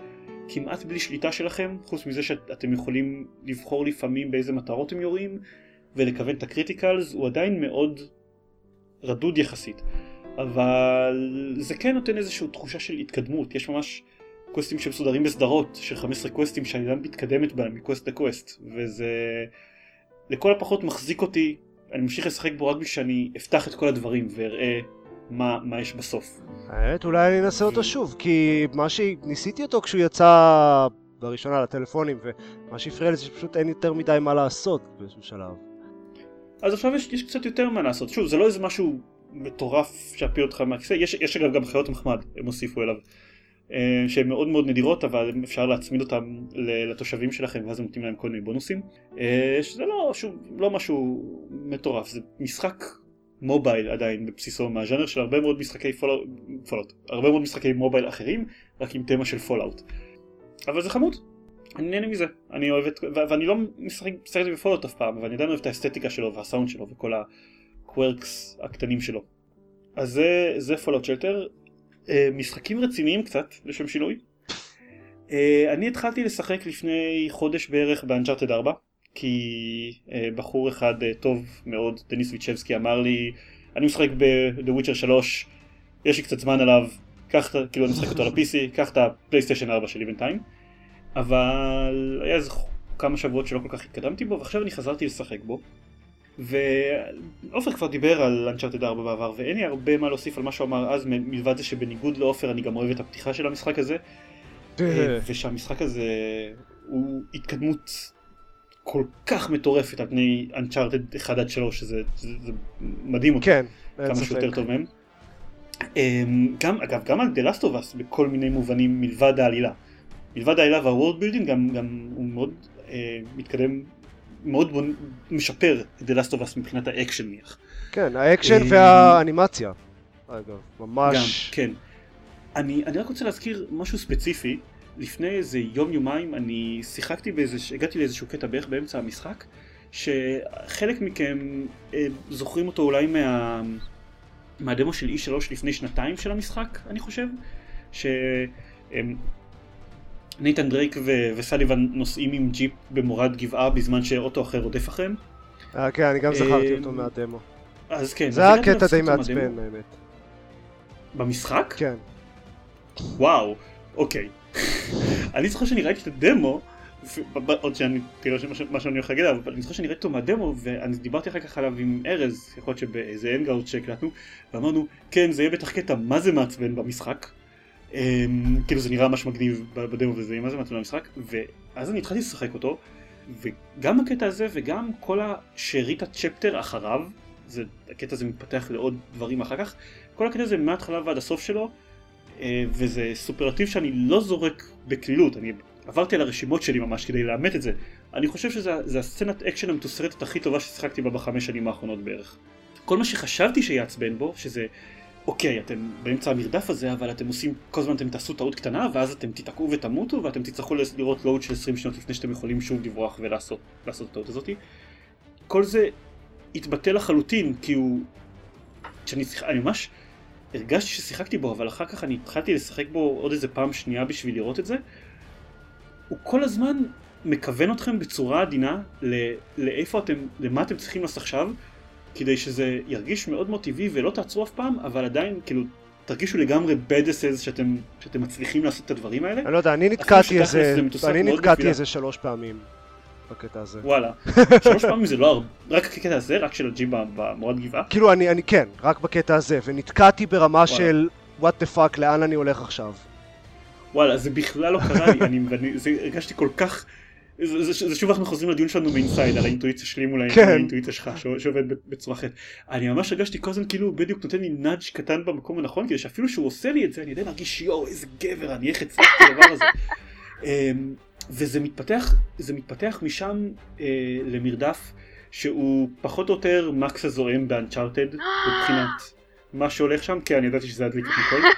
A: כמעט בלי שליטה שלכם, חוץ מזה שאתם יכולים לבחור לפעמים באיזה מטרות הם יורים, ולכוון את ה criticals, הוא עדיין מאוד רדוד יחסית, אבל זה כן נותן איזושהי תחושה של התקדמות, יש ממש קווסטים שמסודרים בסדרות של 15 קווסטים שאני גם מתקדמת בהם מקווסט לקווסט, וזה לכל הפחות מחזיק אותי, אני ממשיך לשחק בו רק בשביל שאני אפתח את כל הדברים ואראה מה, מה יש בסוף.
C: האמת, אולי אני אנסה אותו שוב, כי מה שניסיתי אותו כשהוא יצא בראשונה לטלפונים, ומה שהפריע לי זה שפשוט אין יותר מדי מה לעשות באיזשהו שלב.
A: אז עכשיו יש, יש קצת יותר מה לעשות. שוב, זה לא איזה משהו מטורף שיפיל אותך מהכיסא, יש, יש אגב גם חיות מחמד, הם הוסיפו אליו, אה, שהן מאוד מאוד נדירות, אבל אפשר להצמיד אותן לתושבים שלכם, ואז הם נותנים להם כל מיני בונוסים. אה, שזה לא, שוב, לא משהו מטורף, זה משחק מובייל עדיין בבסיסו מהז'אנר של הרבה מאוד משחקי פולאאוט, הרבה מאוד משחקי מובייל אחרים, רק עם תמה של פולאאוט. אבל זה חמוד, אני נהנה מזה, אני אוהב את, ואני לא משחק ב Fallout אף פעם, אבל אני עדיין אוהב את האסתטיקה שלו והסאונד שלו וכל ה quirks הקטנים שלו. אז זה, זה Fallout Shelter, אה, משחקים רציניים קצת, לשם שינוי. אה, אני התחלתי לשחק לפני חודש בערך ב Uncharted 4, כי בחור אחד טוב מאוד, דניס ויצ'בסקי אמר לי, אני משחק ב-The Witcher 3, יש לי קצת זמן עליו, קח, כאילו אני משחק אותו על ה-PC, קח את הפלייסטיישן 4 שלי בינתיים. אבל היה איזה כמה שבועות שלא כל כך התקדמתי בו, ועכשיו אני חזרתי לשחק בו. ועופר כבר דיבר על Uncharted 4 בעבר, ואין לי הרבה מה להוסיף על מה שהוא אמר אז, מלבד זה שבניגוד לעופר אני גם אוהב את הפתיחה של המשחק הזה, אה, ושהמשחק הזה הוא התקדמות כל כך מטורפת על פני Uncharted 1 עד 3, שזה זה, זה מדהים אותי,
C: כן,
A: כמה שהוא יותר טוב מהם. אמ, גם, אגב, גם על The Last of Us בכל מיני מובנים מלבד העלילה. מלבד העלילה וה world building גם, גם הוא מאוד אה, מתקדם, מאוד בונ... משפר את The Last of Us מבחינת האקשן נניח.
C: כן, האקשן אה, והאנימציה. אגב, ממש...
A: גם, כן. אני, אני רק רוצה להזכיר משהו ספציפי. לפני איזה יום יומיים אני שיחקתי באיזה, הגעתי לאיזשהו קטע בערך באמצע המשחק, שחלק מכם אה, זוכרים אותו אולי מה... מהדמו של E3 לפני שנתיים של המשחק, אני חושב, שהם ניתן דרייק ו- וסליבן נוסעים עם ג'יפ במורד גבעה בזמן שאוטו אחר רודף אחריהם.
C: אה כן, אני גם זכרתי אותו מהדמו.
A: אז כן.
C: זה היה קטע די מעצבן האמת.
A: במשחק?
C: כן.
A: וואו, אוקיי. אני זוכר שאני ראיתי את הדמו, עוד שאני, תראה מה שאני הולך להגיד עליו, אבל אני זוכר שאני ראיתי אותו מהדמו, ואני דיברתי אחר כך עליו עם ארז, יכול להיות שבאיזה אנגאוט שהקלטנו, ואמרנו, כן, זה יהיה בטח קטע מה זה מעצבן במשחק. אמ, כאילו זה נראה ממש מגניב בדמו וזה, מה זה מעצבן במשחק, ואז אני התחלתי לשחק אותו, וגם הקטע הזה וגם כל השארית הצ'פטר אחריו, זה, הקטע הזה מתפתח לעוד דברים אחר כך, כל הקטע הזה מההתחלה ועד הסוף שלו, וזה סופרלטיב שאני לא זורק בקלילות, אני עברתי על הרשימות שלי ממש כדי לאמת את זה. אני חושב שזה הסצנת אקשן המתוסרטת הכי טובה ששיחקתי בה בחמש שנים האחרונות בערך. כל מה שחשבתי שיעצבן בו, שזה אוקיי, אתם באמצע המרדף הזה, אבל אתם עושים, כל הזמן אתם תעשו טעות קטנה, ואז אתם תיתקעו ותמותו, ואתם תצטרכו לראות load של 20 שניות לפני שאתם יכולים שוב לברוח ולעשות את הטעות הזאתי. כל זה התבטל לחלוטין, כי הוא... כשאני שיח... אני ממש הרגשתי ששיחקתי בו, אבל אחר כך אני התחלתי לשחק בו עוד איזה פעם שנייה בשביל לראות את זה. הוא כל הזמן מכוון אתכם בצורה עדינה ל... לאיפה אתם, למה אתם צריכים לעשות עכשיו, כדי שזה ירגיש מאוד מאוד טבעי ולא תעצרו אף פעם, אבל עדיין כאילו תרגישו לגמרי בדסס שאתם, שאתם מצליחים לעשות את הדברים האלה.
C: אני לא יודע, אני נתקעתי איזה, אני נתקעתי איזה שלוש פעמים בקטע הזה.
A: וואלה, שלוש פעמים זה לא הרבה, רק הקטע הזה, רק של הג'י במורד גבעה?
C: כאילו אני, אני כן, רק בקטע הזה, ונתקעתי ברמה וואלה. של what the fuck, לאן אני הולך עכשיו.
A: וואלה, זה בכלל לא קרה לי, אני, אני זה, הרגשתי כל כך... זה, זה, זה שוב אנחנו חוזרים לדיון שלנו מאינסייד על האינטואיציה שלי מול כן. האינטואיציה שלך שעובד בצורה אחרת. אני ממש הרגשתי כל הזמן כאילו בדיוק נותן לי נאג' קטן במקום הנכון כדי שאפילו שהוא עושה לי את זה אני יודע להרגיש יואו איזה גבר אני איך הצלחתי את הדבר הזה. אמ, וזה מתפתח זה מתפתח משם אה, למרדף שהוא פחות או יותר מקס הזועם ב Uncharted מבחינת מה שהולך שם כי אני ידעתי שזה הדליק את הכל.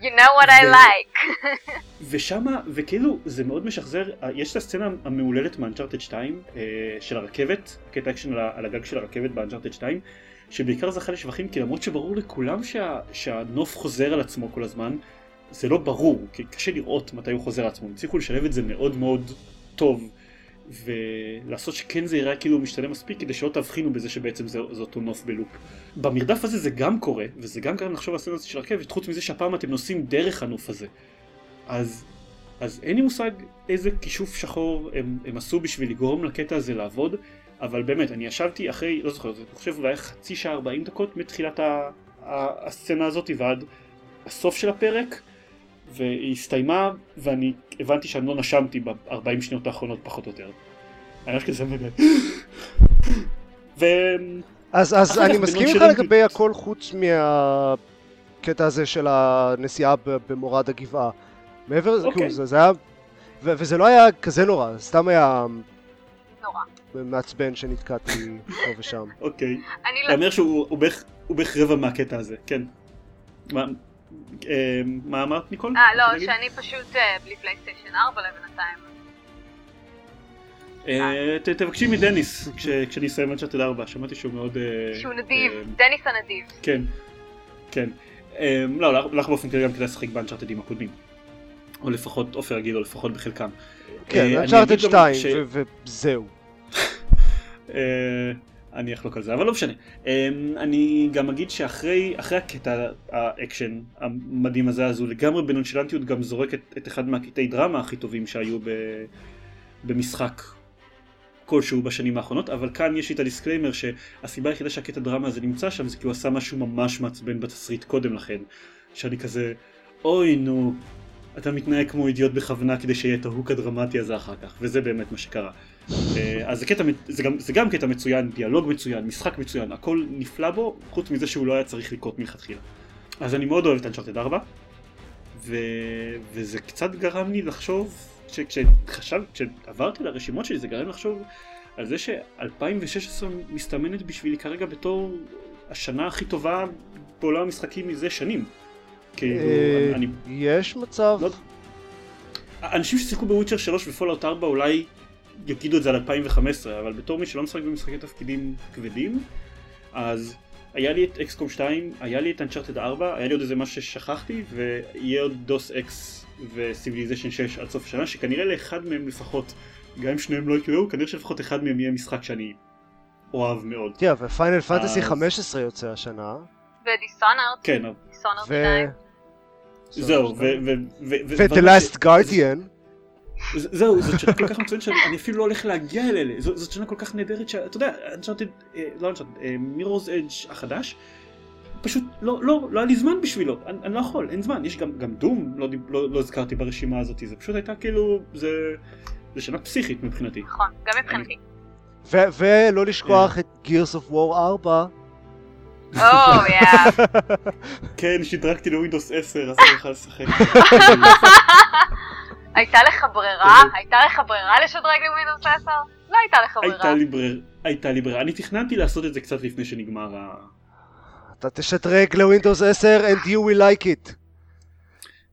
B: You know what I like.
A: ושמה, וכאילו זה מאוד משחזר, יש את הסצנה המהוללת מ Uncharted 2 אה, של הרכבת, קטע אקשן על הגג של הרכבת ב Uncharted 2, שבעיקר זכה לשבחים כי למרות שברור לכולם שה, שהנוף חוזר על עצמו כל הזמן, זה לא ברור, כי קשה לראות מתי הוא חוזר על עצמו, הם הצליחו לשלב את זה מאוד מאוד טוב. ולעשות שכן זה יראה כאילו משתנה מספיק כדי שלא תבחינו בזה שבעצם זה, זה אותו נוף בלופ. במרדף הזה זה גם קורה, וזה גם גרם לחשוב על הסצנה של רכבת, חוץ מזה שהפעם אתם נוסעים דרך הנוף הזה. אז, אז אין לי מושג איזה כישוף שחור הם, הם עשו בשביל לגרום לקטע הזה לעבוד, אבל באמת, אני ישבתי אחרי, לא זוכר, אני חושב אולי חצי שעה 40 דקות מתחילת ה, ה, הסצנה הזאת ועד הסוף של הפרק, והיא הסתיימה ואני הבנתי שאני לא נשמתי ב-40 שניות האחרונות פחות או יותר. אני ממש כזה מבין. ו...
C: אז, אז אני מסכים איתך לגבי הכל חוץ מהקטע הזה של הנסיעה במורד הגבעה. מעבר לזה, okay. כאילו, זה, זה היה... ו- וזה לא היה כזה נורא, סתם היה...
B: נורא.
C: מעצבן שנתקעתי פה ושם.
A: אוקיי. אני לא... אומר שהוא בערך רבע מהקטע הזה, כן. אה, מה אמרת ניקול?
B: אה לא, שאני פשוט אה, בלי פלייסטיישן 4 לבינתיים.
A: אה, תבקשי מדניס כשאני אסיים את 4, שמעתי שהוא מאוד...
B: שהוא נדיב, דניס הנדיב.
A: כן, כן. לא, לך באופן כללי גם כדאי לשחק באנצ'ארטדים הקודמים. או לפחות עופר יגיד, או לפחות בחלקם.
C: כן, אנצ'ארטד
A: אגיד גם
C: 2,
A: ש-
C: ו- וזהו.
A: אני אחלוק על זה, אבל לא משנה. אה, אני גם אגיד שאחרי אחרי הקטע האקשן המדהים הזה, אז הוא לגמרי בנונשלנטיות גם זורק את, את אחד מהקטעי דרמה הכי טובים שהיו ב, במשחק כלשהו בשנים האחרונות, אבל כאן יש לי את ה disclaimer שהסיבה היחידה שהקטע דרמה הזה נמצא שם זה כי הוא עשה משהו ממש מעצבן בתסריט קודם לכן, שאני כזה, אוי נו, אתה מתנהג כמו אידיוט בכוונה כדי שיהיה את ה hook הדרמטי הזה אחר כך, וזה באמת מה שקרה. אה, אז זה, קטע, זה, גם, זה גם קטע מצוין, דיאלוג מצוין, משחק מצוין, הכל נפלא בו, חוץ מזה שהוא לא היה צריך לקרות מלכתחילה. אז אני מאוד אוהב את אנצ'ארטד 4, ו... וזה קצת גרם לי לחשוב, ש... כשחשב, כשעברתי לרשימות שלי זה גרם לי לחשוב על זה ש-2016 מסתמנת בשבילי כרגע בתור השנה הכי טובה בעולם המשחקים מזה שנים. כאילו,
C: אה,
A: אני...
C: יש מצב.
A: לא- אנשים ששיחקו ב Witcher 3 ו Fallout 4 אולי יגידו את זה על 2015, אבל בתור מי שלא משחק במשחקי תפקידים כבדים, אז היה לי את XCOM 2, היה לי את Uncharted 4, היה לי עוד איזה משהו ששכחתי, ויהיה עוד Deus Ex ו Civilization 6 עד סוף השנה, שכנראה לאחד מהם לפחות, גם אם שניהם לא יקראו, כנראה שלפחות אחד מהם יהיה משחק שאני אוהב מאוד.
C: תראה, ו Final Fantasy
A: אז-
C: 15 יוצא השנה.
B: ו Dishonored,
A: כן, אבל-
B: Dishonored
C: ו...
B: 2.
A: זהו, ו... ו- ו- ו-
C: ו-The
A: ודבר ש-
C: Last Guardian.
A: זהו, זאת שנה כל כך מצוינת שאני אפילו לא הולך להגיע אל אלה, ז- זאת שנה כל כך נהדרת שאתה יודע, אנצ'ארטד, לא אנצ'ארטד, מירורס אדג' החדש, פשוט לא, לא, לא היה לי זמן בשבילו, אני, אני לא יכול, אין זמן, יש גם, גם דום, לא, לא, לא הזכרתי ברשימה הזאת, זה פשוט הייתה כאילו, זה, זה שנה פסיכית מבחינתי.
B: נכון, גם מבחינתי.
C: ולא לשכוח את Gears of War 4.
B: או, יא.
A: כן, שדרגתי לווינדוס 10, אז אני אוכל לשחק.
B: הייתה לך ברירה? הייתה לך ברירה לשדרג לווינדוס 10? לא הייתה לך ברירה.
A: הייתה לי ברירה, הייתה לי ברירה, אני תכננתי לעשות את זה קצת לפני שנגמר ה...
C: אתה תשדרג לווינדוס 10 and you will like it.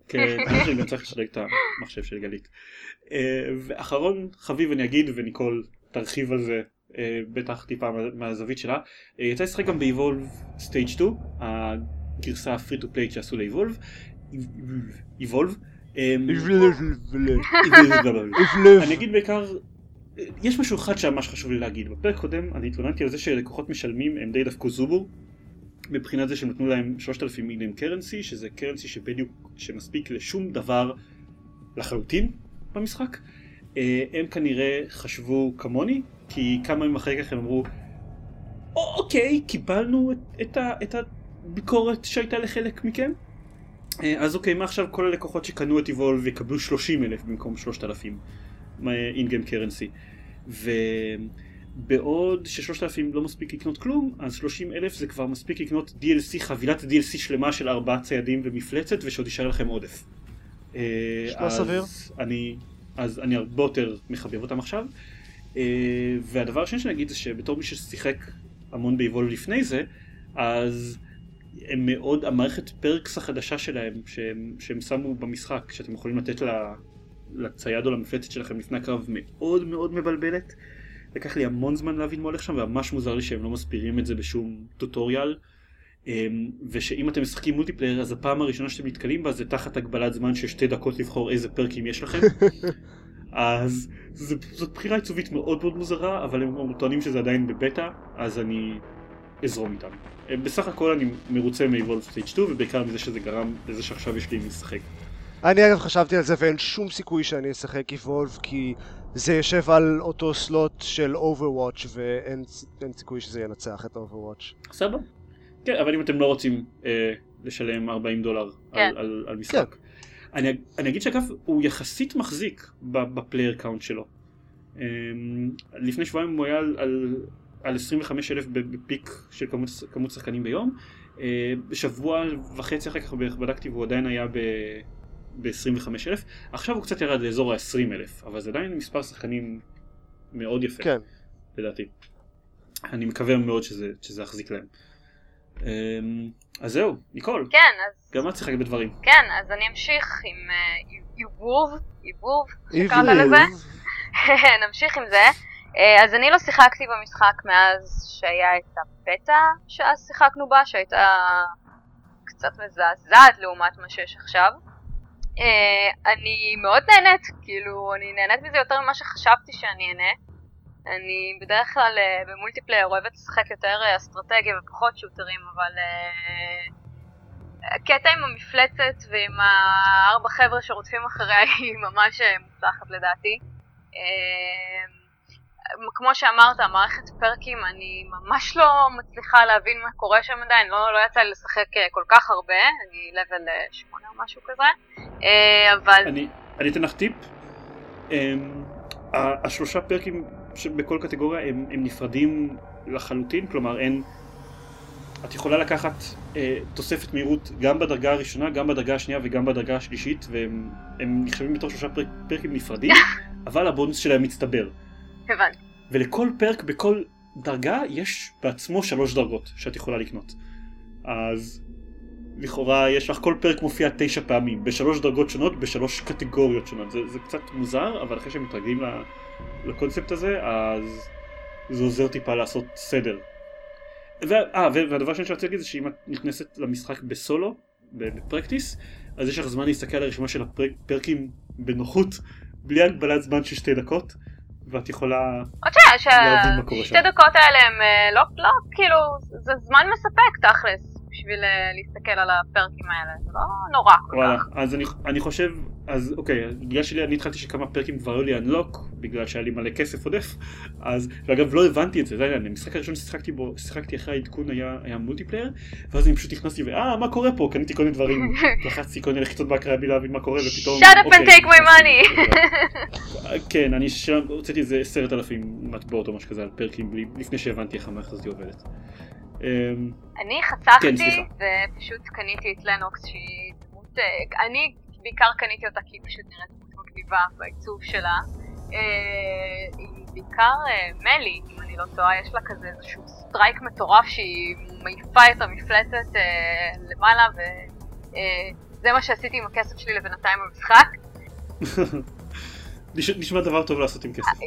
A: כן, אני גם צריך לשדרג את המחשב של גלית. אה, ואחרון חביב אני אגיד, וניקול תרחיב על זה אה, בטח טיפה מה- מהזווית שלה. אה, יצא לשחק גם ב-Evolve Stage 2, הגרסה ה free to play שעשו ל-Evolve. Evolve. אה, אני אגיד בעיקר, יש משהו אחד שממש חשוב לי להגיד. בפרק קודם אני התלוננתי על זה שלקוחות משלמים הם די דפקו זובור. מבחינת זה שהם נתנו להם 3,000 מיליון currency, שזה currency שבדיוק, שמספיק לשום דבר לחלוטין במשחק. אה, הם כנראה חשבו כמוני, כי כמה ימים אחרי כך הם אמרו, "או, אוקיי, קיבלנו את, את, ה, את הביקורת שהייתה לחלק מכם. אה, אז אוקיי, מעכשיו כל הלקוחות שקנו את Evolve יקבלו 30 אלף במקום 3,000 אינגיים קרנסי. ובעוד ש-3,000 לא מספיק לקנות כלום, אז 30 אלף זה כבר מספיק לקנות DLC, חבילת DLC שלמה של ארבעה ציידים ומפלצת, ושעוד יישאר לכם עודף. אה,
C: נשמע
A: אז
C: סביר.
A: אני, אז אני הרבה יותר מחבב אותם עכשיו. אה, והדבר השני שאני אגיד זה שבתור מי ששיחק המון באיבולב לפני זה, אז הם מאוד, המערכת פרקס החדשה שלהם שהם, שהם שמו במשחק, שאתם יכולים לתת לה, לצייד או למפלצת שלכם לפני הקרב מאוד מאוד מבלבלת. לקח לי המון זמן להבין מה הולך שם, וממש מוזר לי שהם לא מסבירים את זה בשום טוטוריאל. אמ, ושאם אתם משחקים מולטיפלייר אז הפעם הראשונה שאתם נתקלים בה זה תחת הגבלת זמן של שתי דקות לבחור איזה פרקים יש לכם. אז זה, זאת בחירה עיצובית מאוד מאוד מוזרה, אבל הם טוענים שזה עדיין בבטא, אז אני אזרום איתם. אה, בסך הכל אני מרוצה מ-Evolve Stage 2, ובעיקר מזה שזה גרם לזה שעכשיו יש לי מי לשחק.
C: אני אגב חשבתי על זה ואין שום סיכוי שאני אשחק Evolve כי זה יושב על אותו סלוט של Overwatch ואין אין סיכוי שזה ינצח את Overwatch.
A: סבבה. כן, אבל אם אתם לא רוצים אה, לשלם 40 דולר
B: כן.
A: על, על, על משחק. אני, אני אגיד שאגב, הוא יחסית מחזיק ב player count שלו. אה, לפני שבועיים הוא היה על, על, על 25 אלף ב peak של כמות, כמות שחקנים ביום. אה, בשבוע וחצי אחר כך בערך בדקתי והוא עדיין היה ב... ב-25 אלף. עכשיו הוא קצת ירד לאזור ה-20 אלף, אבל זה עדיין מספר שחקנים מאוד יפה.
C: כן.
A: לדעתי. אני מקווה מאוד שזה, שזה יחזיק להם. אמ, אז זהו, ניקול,
B: כן, אז...
A: גם את שיחקת בדברים.
B: כן, אז אני אמשיך עם איבוב, איבוב, שקראת לזה? נמשיך עם זה. אה, אז אני לא שיחקתי במשחק מאז שהיה את הבטא שאז שיחקנו בה, שהייתה קצת מזעזעת לעומת מה שיש עכשיו. אני מאוד נהנית, כאילו, אני נהנית מזה יותר ממה שחשבתי שאני אהנה. אני בדרך כלל במולטיפלייר אוהבת לשחק יותר אסטרטגיה ופחות שוטרים, אבל הקטע עם המפלצת ועם הארבע חבר'ה שרודפים אחריה היא ממש מוצלחת לדעתי. כמו שאמרת, מערכת פרקים, אני ממש לא מצליחה להבין מה קורה שם עדיין, לא, לא יצא לי לשחק אה, כל כך הרבה, אני לבל 8 אה, או משהו כזה, אה, אבל...
A: אני, אני אתן לך טיפ, אמ, השלושה פרקים בכל קטגוריה הם, הם נפרדים לחלוטין, כלומר אין... את יכולה לקחת אה, תוספת מהירות גם בדרגה הראשונה, גם בדרגה השנייה וגם בדרגה השלישית, והם נחשבים בתור שלושה פרק, פרקים נפרדים, אבל הבונוס שלהם מצטבר.
B: הבנתי.
A: ולכל פרק בכל דרגה יש בעצמו שלוש דרגות שאת יכולה לקנות. אז לכאורה יש לך כל פרק מופיע תשע פעמים, בשלוש דרגות שונות, בשלוש קטגוריות שונות. זה, זה קצת מוזר, אבל אחרי שמתרגלים לקונספט הזה, אז זה עוזר טיפה לעשות סדר. ו... אה, והדבר שאני רוצה להגיד זה שאם את נכנסת למשחק בסולו, בפרקטיס, אז יש לך זמן להסתכל על הרשימה של הפרקים בנוחות, בלי הגבלת זמן של שתי דקות. ואת יכולה
B: להבין מה קורה שם. שתי דקות האלה הם אה, לא, לא, כאילו, זה זמן מספק תכלס. בשביל אה, להסתכל על הפרקים האלה, זה לא נורא כל כך.
A: אז אני, אני חושב, אז אוקיי, בגלל שאני התחלתי שכמה פרקים כבר היו לי אנלוק, בגלל שהיה לי מלא כסף עודף, אז, ואגב לא הבנתי את זה, זה היה, המשחק הראשון ששיחקתי בו, שיחקתי אחרי העדכון היה, היה מולטיפלייר, ואז אני פשוט נכנסתי ואה, מה קורה פה? קניתי כל מיני דברים, לחצתי כל מיני לחיצות בהקראה בלי להבין מה קורה, ופתאום...
B: shut up and אוקיי. take my money!
A: כן, אני שם, הוצאתי איזה עשרת אלפים מטבעות או משהו כזה על פרקים, לפני שהבנתי איך המערכת הזאת עובדת.
B: אמ, אני חצחתי כן, ופשוט קניתי את לנוקס שהיא דמות, אה, אני בעיקר קניתי אותה כי היא פשוט נראית דמות מגניבה בעיצוב שלה. אה, היא בעיקר אה, melee, אם אני לא טועה, יש לה כזה איזשהו strike מטורף שהיא מעיפה את המפלצת למעלה וזה מה שעשיתי עם הכסף שלי לבינתיים במשחק.
A: נשמע דבר טוב לעשות עם כסף.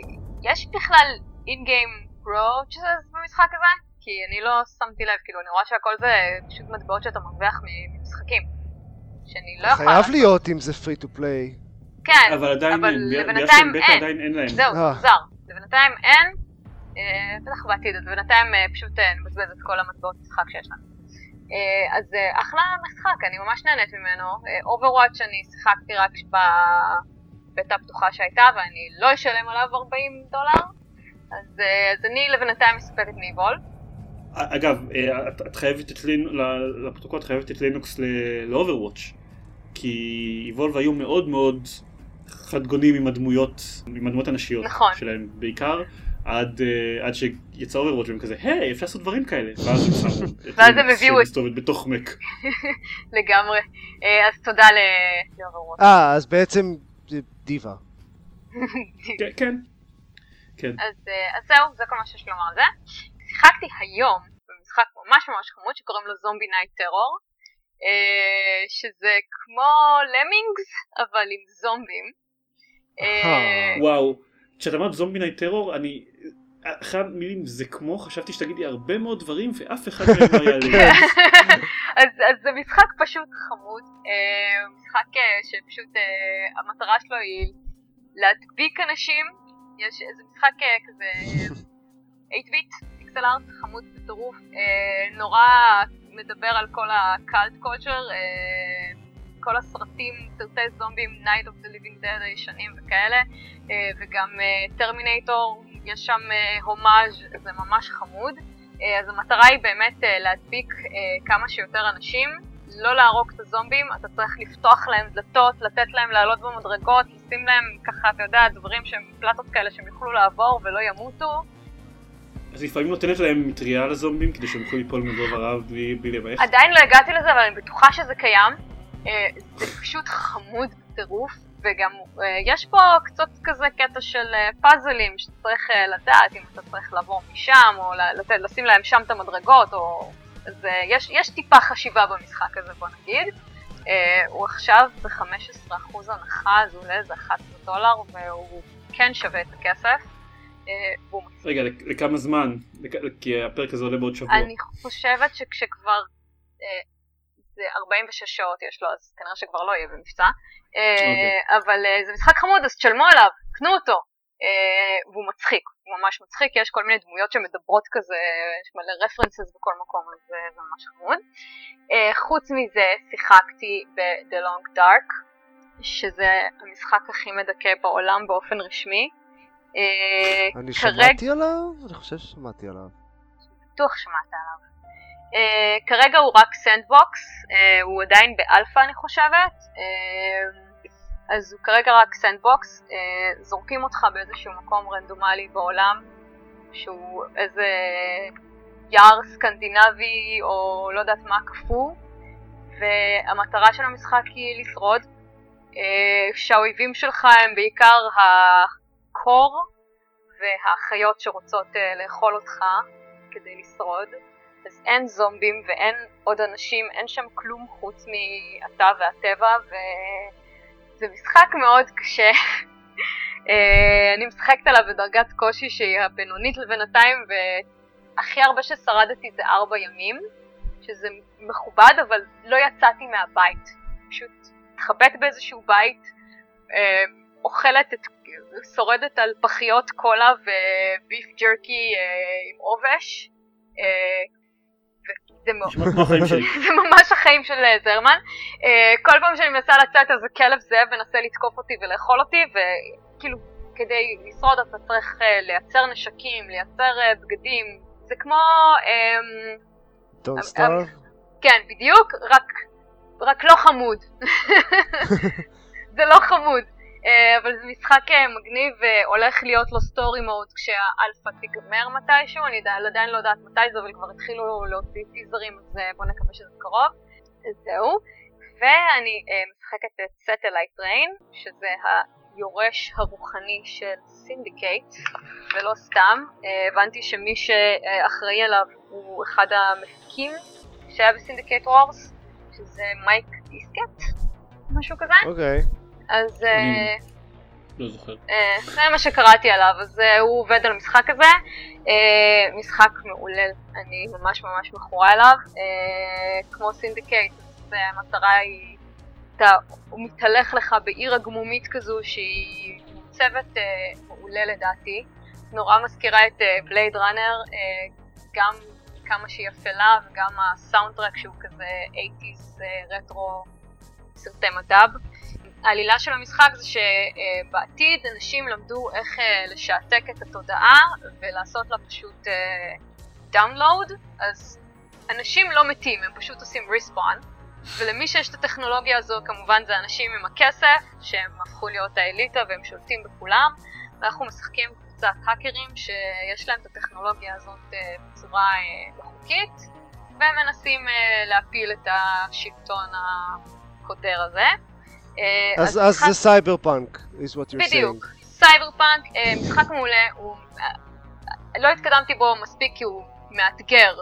B: יש בכלל אין-גיים roaches במשחק הזה? כי אני לא שמתי לב, כאילו, אני רואה שהכל זה פשוט מטבעות שאתה מרוויח ממשחקים. שאני לא יכולה...
C: חייב להיות אם זה פרי טו פליי.
B: כן,
A: אבל עדיין אין, לבינתיים אין.
B: זהו, זה אה. מוזר. לבינתיים אין, אה, בטח בעתיד, אז בינתיים אה, פשוט נבזבז את כל המטבעות משחק שיש לנו. אז אחלה משחק, אני ממש נהנית ממנו. Overwatch אני שיחקתי רק בבטה הפתוחה שהייתה, ואני לא אשלם עליו 40 דולר. אז, אז אני לבינתיים מסופקת מ Evolve.
A: אגב, אה, את חייבת את לנוקס, לפרוטוקול את חייבת את לנוקס ל Overwatch כי Evolve היו מאוד מאוד חדגונים עם הדמויות, עם הדמויות הנשיות
B: נכון.
A: שלהם בעיקר, עד, אה, עד שיצא Overwatch והם כזה, היי, אפשר לעשות דברים כאלה, ואז הם שמו את
B: ואז הם הביאו את...
A: שמסתובבת בתוך mech.
B: לגמרי, אה, אז תודה ל Overwatch.
C: אה, אז בעצם D.Va.
A: כן, כן. כן.
B: אז, אז זהו, זה כל מה שיש לומר על זה. שיחקתי היום במשחק ממש ממש חמוד שקוראים לו Zombie Night Terror שזה כמו Lemmings אבל עם זומבים.
A: אה, וואו, כשאת אמרת Zombie Night Terror אני אחרי המילים זה כמו חשבתי שתגידי הרבה מאוד דברים ואף אחד מהם לא יעלה.
B: אז זה משחק פשוט חמוד, אה, משחק אה, שפשוט המטרה שלו היא להדביק אנשים, יש איזה משחק כזה 8 ביט פיקסל ארט חמוד בטירוף, אה, נורא מדבר על כל הקאלט קולצ'ר, אה, כל הסרטים, סרטי זומבים, Night of the Living Dead הישנים וכאלה, אה, וגם טרמינטור, אה, יש שם הומאז', זה ממש חמוד. אז המטרה היא באמת להדביק כמה שיותר אנשים, לא להרוג את הזומבים, אתה צריך לפתוח להם דלתות, לתת להם לעלות במדרגות, לשים להם ככה, אתה יודע, דברים שהם פלטות כאלה שהם יוכלו לעבור ולא ימותו.
A: אז לפעמים נותנת להם מטריה לזומבים כדי שהם יוכלו ליפול מגובה רב בלי, בלי לבייך?
B: עדיין לא הגעתי לזה אבל אני בטוחה שזה קיים. אה, זה פשוט חמוד בטירוף וגם אה, יש פה קצת כזה קטע של אה, פאזלים שצריך לדעת אם אתה צריך לעבור משם או לתת, לשים להם שם את המדרגות או... אז יש, יש טיפה חשיבה במשחק הזה בוא נגיד. הוא עכשיו ב-15% הנחה אז הוא עולה איזה 11 דולר והוא כן שווה את הכסף.
A: בום. רגע, לכמה זמן? כי הפרק הזה עולה בעוד שבוע.
B: אני חושבת שכשכבר... אה, זה 46 שעות יש לו, אז כנראה שכבר לא יהיה במבצע. Okay. אוקיי. אבל זה משחק חמוד, אז תשלמו עליו, קנו אותו. והוא מצחיק, הוא ממש מצחיק, יש כל מיני דמויות שמדברות כזה, יש מלא רפרנסס בכל מקום, אז זה ממש חמוד. חוץ מזה, שיחקתי ב-The Long Dark, שזה המשחק הכי מדכא בעולם באופן רשמי.
C: אה, אני שמעתי עליו? אני חושב ששמעתי עליו.
B: בטוח שמעת עליו. אה, כרגע הוא רק sandbox, אה, הוא עדיין באלפא אני חושבת, אה, אז הוא כרגע רק sandbox, אה, זורקים אותך באיזשהו מקום רנדומלי בעולם, שהוא איזה יער סקנדינבי או לא יודעת מה קפוא, והמטרה של המשחק היא לשרוד, אה, שהאויבים שלך הם בעיקר הקור והחיות שרוצות uh, לאכול אותך כדי לשרוד. אז אין זומבים ואין עוד אנשים, אין שם כלום חוץ מאתה והטבע, וזה משחק מאוד קשה. אה, אני משחקת עליו בדרגת קושי שהיא הבינונית לבינתיים, והכי הרבה ששרדתי זה ארבע ימים, שזה מכובד, אבל לא יצאתי מהבית. פשוט התחבאת באיזשהו בית, אה, אוכלת את, שורדת על פחיות קולה וביף ג'רקי עם עובש. זה, זה ממש החיים של אה, זרמן. כל פעם שאני מנסה לצאת איזה כלב זאב מנסה לתקוף אותי ולאכול אותי, וכאילו כדי לשרוד אתה צריך לייצר נשקים, לייצר בגדים, זה כמו...
C: Um, Don't starve? Um,
B: כן, בדיוק, רק, רק לא חמוד. זה לא חמוד. אה, אבל זה משחק אה, מגניב והולך להיות לו story mode כשהאלפא תיגמר מתישהו, אני עדיין לא יודעת מתי זה, אבל כבר התחילו להוציא טיזרים, אז אה, בואו נקווה שזה קרוב. זהו. ואני משחקת את Satellite Reign, שזה היורש הרוחני של Syndicate, ולא סתם. הבנתי שמי שאחראי עליו הוא אחד המפיקים שהיה ב Syndicate Wars, שזה Mike Diskett, משהו כזה.
C: אוקיי. Okay.
B: אז...
A: אה, לא זוכר.
B: אה, זה מה שקראתי עליו, אז אה, הוא עובד על המשחק הזה. משחק מעולה, אני ממש ממש מכורה אליו. כמו Syndicate, אז המטרה היא... אתה, הוא מתהלך לך בעיר העגמומית כזו שהיא מוצבת מעולה לדעתי. נורא מזכירה את Blade Runner, גם כמה שהיא אפלה וגם ה soundtrack שהוא כזה 80's רטרו סרטי מד"ב. העלילה של המשחק זה שבעתיד אנשים למדו איך אה, לשעתק את התודעה ולעשות לה פשוט download, אז אנשים לא מתים, הם פשוט עושים respawn, ולמי שיש את הטכנולוגיה הזו כמובן זה אנשים עם הכסף, שהם הפכו להיות האליטה והם שולטים בכולם, ואנחנו משחקים קבוצת האקרים שיש להם את הטכנולוגיה הזאת אה, בצורה אה, לא חוקית, והם מנסים להפיל את השלטון הקודר הזה.
C: אה, אז, אז זה cyber punk, is what you're
B: בדיוק. saying. cyberpunk, אה, משחק מעולה, הוא... אה, לא התקדמתי בו מספיק כי הוא מאתגר.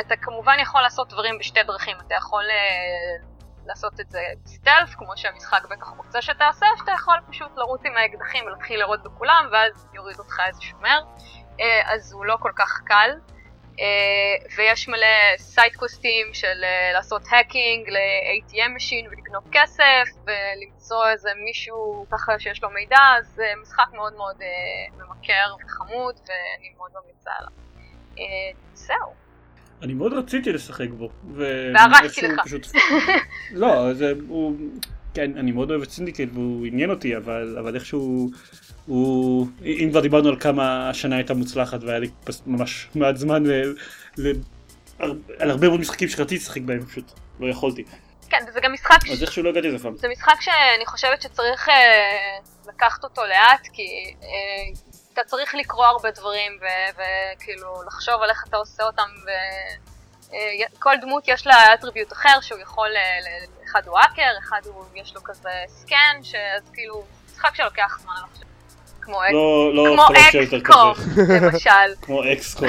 B: אתה כמובן יכול לעשות דברים בשתי דרכים, אתה יכול לעשות את זה stealth, כמו שהמשחק בטח רוצה שתעשה, שאתה יכול פשוט לרוץ עם האקדחים ולהתחיל לירות בכולם, ואז יוריד אותך איזה שומר. אז הוא לא כל כך קל. Uh, ויש מלא side quest ים של uh, לעשות hacking ל-ATM machine ולגנוב כסף ולמצוא איזה מישהו ככה שיש לו מידע, אז זה משחק מאוד מאוד uh, ממכר וחמוד ואני מאוד ממליצה עליו. זהו.
A: אני מאוד רציתי לשחק בו.
B: והרסתי לך. פשוט...
A: לא, זה, הוא... כן, אני מאוד אוהב את סינדיקט והוא עניין אותי, אבל, אבל איכשהו הוא, אם כבר דיברנו על כמה השנה הייתה מוצלחת והיה לי ממש מעט זמן ל, ל, על הרבה מאוד משחקים שרציתי לשחק בהם פשוט לא יכולתי.
B: כן, וזה גם משחק...
A: אז איכשהו לא הגעתי לזה פעם.
B: זה משחק שאני חושבת שצריך אה, לקחת אותו לאט, כי אה, אתה צריך לקרוא הרבה דברים וכאילו לחשוב על איך אתה עושה אותם, וכל אה, דמות יש לה אטריביוט אחר שהוא יכול, אה, אחד הוא האקר, אחד הוא, יש לו כזה סקן, שאז כאילו, משחק שלוקח זמן
A: לא, לא
B: כמו אקסקום, למשל.
A: כמו אקסקום,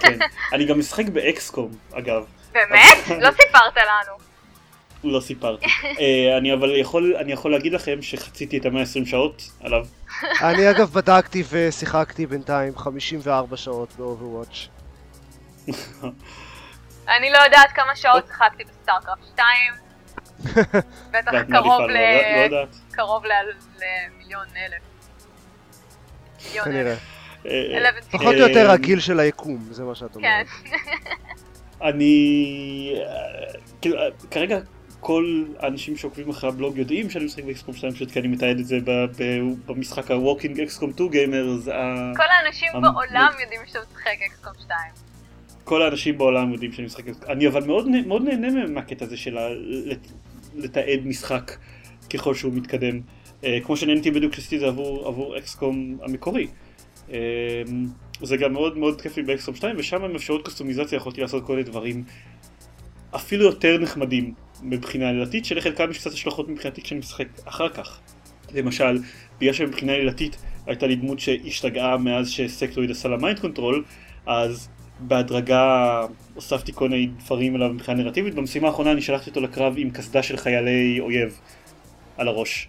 A: כן. אני גם משחק באקסקום, אגב.
B: באמת? לא סיפרת לנו.
A: לא סיפרתי. אה, אני אבל יכול, אני יכול להגיד לכם שחציתי את ה-120 שעות עליו.
C: אני אגב בדקתי ושיחקתי בינתיים 54 שעות ב-Overwatch.
B: אני לא יודעת כמה שעות שיחקתי ב StarCraft 2. בטח
A: ואת
B: קרוב ל...
A: לא- לא.
B: קרוב למיליון אלף. מיליון
C: כנראה.
A: אה,
B: אלף
C: פחות או יותר הגיל של היקום, זה מה שאת
B: כן.
C: אומרת.
A: אני... אה, כאילו, אה, כרגע כל האנשים שעוקבים אחרי הבלוג יודעים שאני משחק ב XCOM 2 פשוט כי אני מתעד את זה במשחק ה-Walking אקסקום 2 גיימרס.
B: כל האנשים בעולם יודעים שאתה משחק אקסקום 2.
A: כל האנשים בעולם יודעים שאני משחק אקסקום. אני אבל מאוד נה- מאוד נהנה מהקטע הזה של לתעד משחק ככל שהוא מתקדם. אה, כמו שנהניתי בדיוק כשעשיתי את זה עבור עבור אקסקום המקורי. אה, זה גם מאוד מאוד כיף לי באקסקום 2 ושם עם אפשרות קוסטומיזציה יכולתי לעשות כל מיני דברים אפילו יותר נחמדים מבחינה עלילתית שלחלקם יש קצת השלכות מבחינתי כשאני משחק אחר כך. למשל, בגלל שמבחינה עלילתית הייתה לי דמות שהשתגעה מאז ש Sectoid עשה לה mind control, אז בהדרגה הוספתי כל מיני דברים אליו מבחינה נרטיבית. במשימה האחרונה אני שלחתי אותו לקרב עם קסדה של חיילי אויב על הראש.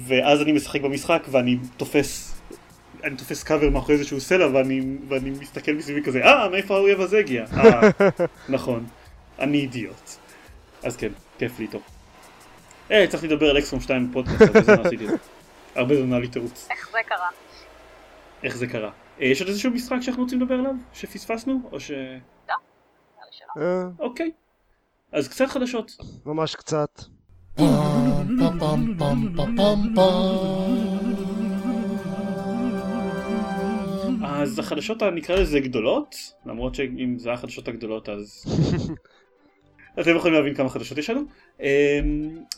A: ואז אני משחק במשחק ואני תופס אני תופס קאבר מאחורי איזשהו סלע ואני, ואני מסתכל מסביבי כזה, אה, מאיפה האויב הזה הגיע? אה, נכון, אני אידיוט. אז כן, כיף לי איתו. אה, צריך לדבר על אקסקום 2 בפודקאסט, הרבה זמן עשיתי את זה. הרבה זמן היה לי תירוץ.
B: איך זה קרה?
A: איך זה קרה. אה, יש עוד איזשהו משחק שאנחנו רוצים לדבר עליו? שפספסנו? או ש...
B: נראה לי שלא.
C: אה,
A: אוקיי. אז קצת חדשות.
C: ממש קצת.
A: אז החדשות נקרא לזה גדולות, למרות שאם זה החדשות הגדולות אז... אתם יכולים להבין כמה חדשות יש לנו. אמ,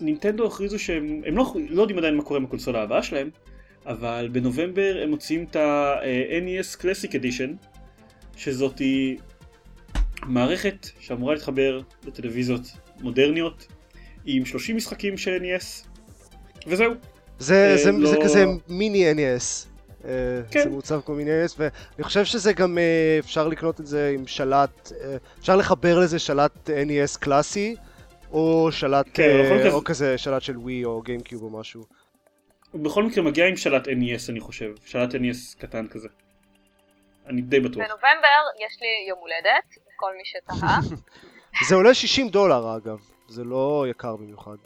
A: נינטנדו הכריזו שהם הם לא, לא יודעים עדיין מה קורה עם הקונסולה הבאה שלהם, אבל בנובמבר הם מוציאים את ה-NES Classic Edition, שזאתי מערכת שאמורה להתחבר לטלוויזיות מודרניות, עם 30 משחקים של NES, וזהו.
C: זה,
A: אה,
C: זה,
A: לא-
C: זה כזה מיני NES. אה,
A: כן.
C: זה מוצב כמו מיני NES, ואני חושב שזה גם אה, אפשר לקנות את זה עם שלט, אה, אפשר לחבר לזה שלט NES קלאסי, או שלט,
A: כן,
C: אה, או כזה שלט של ווי או גיימקיוב או משהו.
A: הוא בכל מקרה מגיע עם שלט NES אני חושב, שלט NES קטן כזה. אני די בטוח.
B: בנובמבר יש לי יום הולדת, כל מי שתהה.
C: זה עולה 60 דולר אגב, זה לא יקר במיוחד.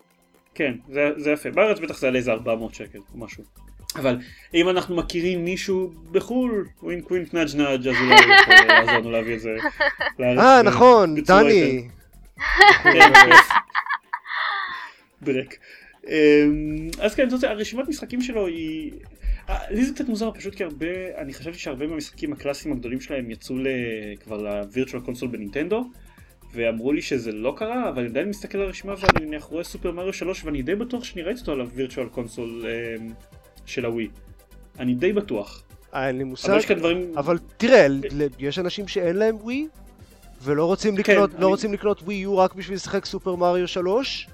A: כן, זה, זה יפה. בארץ בטח זה יעלה איזה 400 שקל או משהו. אבל אם אנחנו מכירים מישהו בחו"ל, wink wink nudge nudge אז הוא יכול לעזור לנו להביא את זה לארץ.
C: אה,
A: ב-
C: נכון, דני.
A: ברק. אמ, אז כן, זאת, הרשימת משחקים שלו היא... אה, לי זה קצת מוזר פשוט כי הרבה, אני חשבתי שהרבה מהמשחקים הקלאסיים הגדולים שלהם יצאו. כבר ל Virtual Console בנינטנדו ואמרו לי שזה לא קרה, אבל אני עדיין מסתכל על הרשימה ואני נניח רואה Super Mario 3 ואני די בטוח שאני ראיתי אותו על ה Virtual Console אמ, של הווי. אני די בטוח.
C: אין לי מושג.
A: אבל דברים...
C: אבל תראה, יש אנשים שאין להם ווי, ולא רוצים
A: כן,
C: לקנות,
A: אני-
C: לא רוצים לקנות ווי יו רק בשביל לשחק Super Mario 3?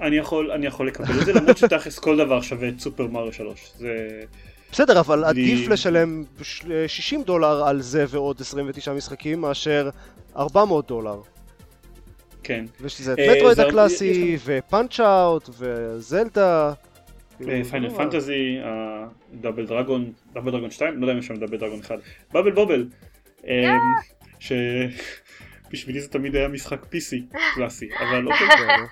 A: אני יכול, אני יכול לקבל את זה למרות שתכלס כל דבר שווה את Super Mario 3. זה...
C: בסדר, אבל עדיף לשלם ש- 60 דולר על זה ועוד 29 משחקים מאשר 400 דולר.
A: כן.
C: ויש לזה את
A: אה,
C: Metroid
A: זה-
C: הקלאסי, ו Punch-Out, ו Zelda.
A: Final
C: לא-
A: Fantasy, Double Dragon, Double Dragon 2, לא יודע אם יש שם Double Dragon 1, Bubble Bobble, שבשבילי זה תמיד היה משחק PC קלאסי, אבל אוקיי,
C: כן.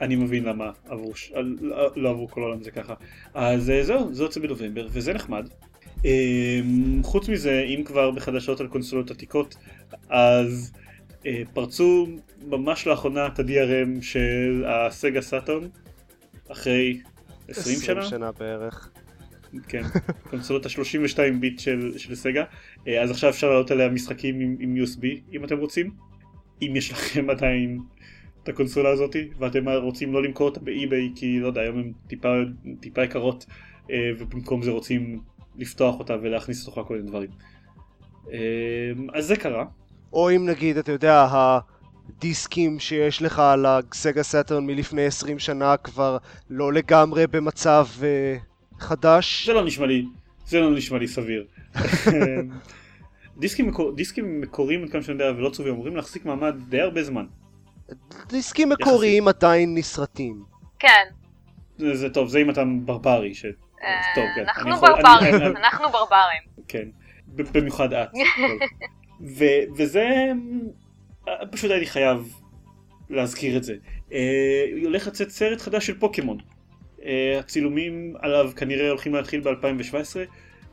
A: אני מבין למה עברו, ש- לא- לא עברו כל העולם זה ככה. אז אה, זהו, זה יוצא בנובמבר, וזה נחמד. אמ, חוץ מזה, אם כבר בחדשות על קונסולות עתיקות, אז אה, פרצו ממש לאחרונה את ה-DRM של הסגה סאטון, אחרי 20 שנה.
C: 20 שנה בערך.
A: כן, קונסולות ה-32 ביט של, של סגה, אה, אז עכשיו אפשר לעלות עליה משחקים עם, עם USB אם אתם רוצים, אם יש לכם עדיין את הקונסולה הזאת ואתם רוצים לא למכור אותה באי-ביי כי לא יודע היום הן טיפה, טיפה יקרות אה, ובמקום זה רוצים לפתוח אותה ולהכניס לתוכה כל מיני דברים. אה, אז זה קרה,
C: או אם נגיד, אתה יודע, הדיסקים שיש לך על הסגה סאטרן מלפני 20 שנה כבר לא לגמרי במצב אה, חדש.
A: זה לא נשמע לי, זה לא נשמע לי סביר. דיסקים, מקור, דיסקים מקוריים עד כמה שאני יודע ולא צהובים אמורים להחזיק מעמד די הרבה זמן.
C: דיסקים מקוריים עדיין נשרטים.
B: כן,
A: זה, זה טוב, זה אם אתה ברברי, ש...
B: אה,
A: טוב, כן.
B: אנחנו ברברים, אנחנו ברברים.
A: כן, במיוחד את. וזה, פשוט הייתי חייב להזכיר את זה. אה, הולך לצאת סרט חדש של פוקימון. אה, הצילומים עליו כנראה הולכים להתחיל ב-2017,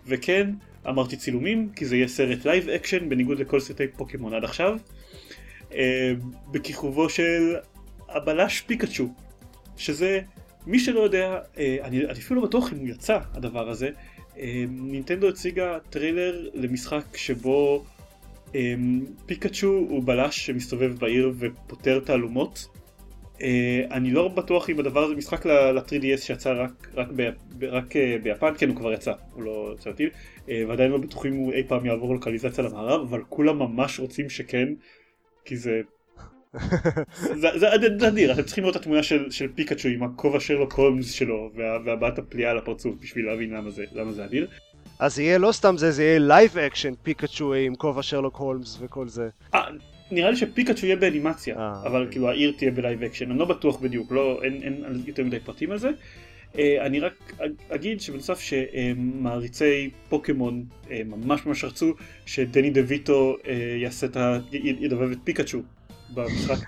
A: וכן, אמרתי צילומים, כי זה יהיה סרט live action בניגוד לכל סרטי פוקימון עד עכשיו. אה, בכיכובו של הבלש פיקאצ'ו, שזה, מי שלא יודע, אה, אני, אני אפילו לא בטוח אם הוא יצא הדבר הזה, אה, נינטנדו הציגה טריילר למשחק שבו פיקאצ'ו הוא בלש שמסתובב בעיר ופותר תעלומות. אני לא בטוח אם הדבר הזה משחק ל-3DS שיצא רק, רק, ב, רק ביפן, כן הוא כבר יצא, הוא לא יצא אותי, ועדיין לא בטוחים אם הוא אי פעם יעבור לוקליזציה למערב, אבל כולם ממש רוצים שכן, כי זה... זה, זה, זה אדיר, אתם צריכים לראות את התמונה של, של פיקאצ'ו עם הכובע שרלוק הולמס שלו וה, והבעת הפליאה על הפרצוף בשביל להבין למה זה, למה זה אדיר.
C: אז יהיה לא סתם זה, זה יהיה לייב אקשן פיקאצ'ו עם כובע שרלוק הולמס וכל זה.
A: 아, נראה לי שפיקאצ'ו יהיה באנימציה,
C: אה,
A: אבל
C: אוקיי.
A: כאילו העיר תהיה בלייב אקשן, אני לא בטוח בדיוק, לא, אין, אין יותר מדי פרטים על זה. אה, אני רק אגיד שבנוסף שמעריצי פוקימון אה, ממש ממש רצו שדני דה ויטו אה, יעשה את ה... ידבב את פיקאצ'ו במשחק,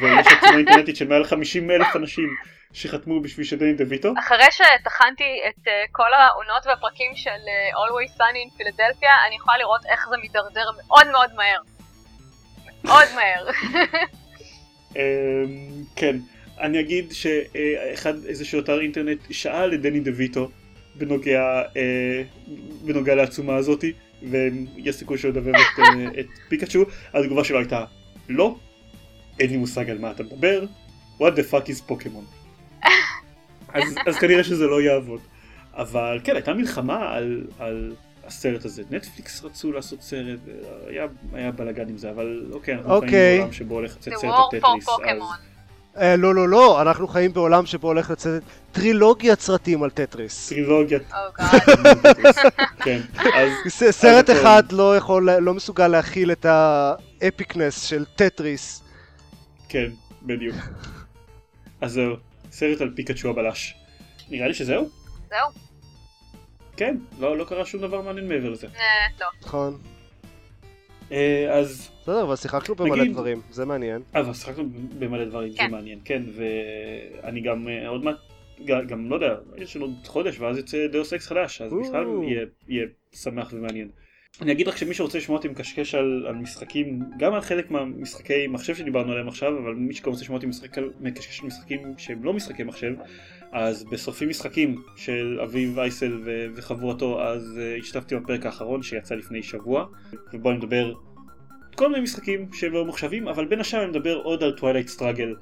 A: ויש עצומה אינטרנטית של מעל 50 אלף אנשים שחתמו בשביל שדני דה ויטו.
B: אחרי שטחנתי את כל העונות והפרקים של Always Sunny in Philadelphia, אני יכולה לראות איך זה מידרדר מאוד מאוד מהר. מאוד מהר.
A: אמ, כן, אני אגיד שאחד איזשהו אתר אינטרנט שאל את דני דה ויטו בנוגע, אה, בנוגע לעצומה הזאתי ויש סיכוי שהוא ידבר את, אה, את פיקאצ'ו, התגובה שלו הייתה לא, אין לי מושג על מה אתה מדבר, what the fuck is פוקימון. אז, אז כנראה שזה לא יעבוד. אבל כן, הייתה מלחמה על, על הסרט הזה. נטפליקס רצו לעשות סרט, היה, היה בלאגן עם זה, אבל אוקיי, אנחנו
C: אוקיי.
A: חיים בעולם שבו הולך לצאת
B: The
A: סרט
B: War
C: אה, לא, לא, לא, אנחנו חיים בעולם שבו הולך לצאת טרילוגיית סרטים על טטריס.
A: טרילוגיית
B: Oh.
A: כן, אז
C: סרט. אחד לא יכול, לא מסוגל להכיל את ה epicness של טטריס.
A: כן, בדיוק. אז זהו, סרט על פיקאצ'ו הבלש. נראה לי שזהו?
B: זהו.
A: כן, לא, לא קרה שום דבר מעניין מעבר לזה.
B: אה, לא.
C: נכון.
A: אה, אז,
C: בסדר, אבל שיחקנו במלא דברים, זה מעניין.
A: אבל שיחקנו במלא דברים,
B: כן.
A: זה מעניין, כן, ואני גם אה, עוד מעט, גם, לא יודע, יש לנו עוד חודש ואז יצא דאוס אקס חדש, אז. בכלל יהיה, יהיה שמח ומעניין. אני אגיד רק שמי שרוצה לשמוע אותי מקשקש על, על משחקים, גם על חלק מהמשחקי מחשב שדיברנו עליהם עכשיו, אבל מי שגם רוצה לשמוע אותי משחק על, מקשקש על משחקים שהם לא משחקי מחשב, אז בשורפים משחקים של אביב אייסל ו- וחבורתו, אז uh, השתתפתי בפרק האחרון שיצא לפני שבוע, ובו אני מדבר על כל מיני משחקים שהם לא מחשבים, אבל בין השאר אני מדבר עוד על Twilight Struggle,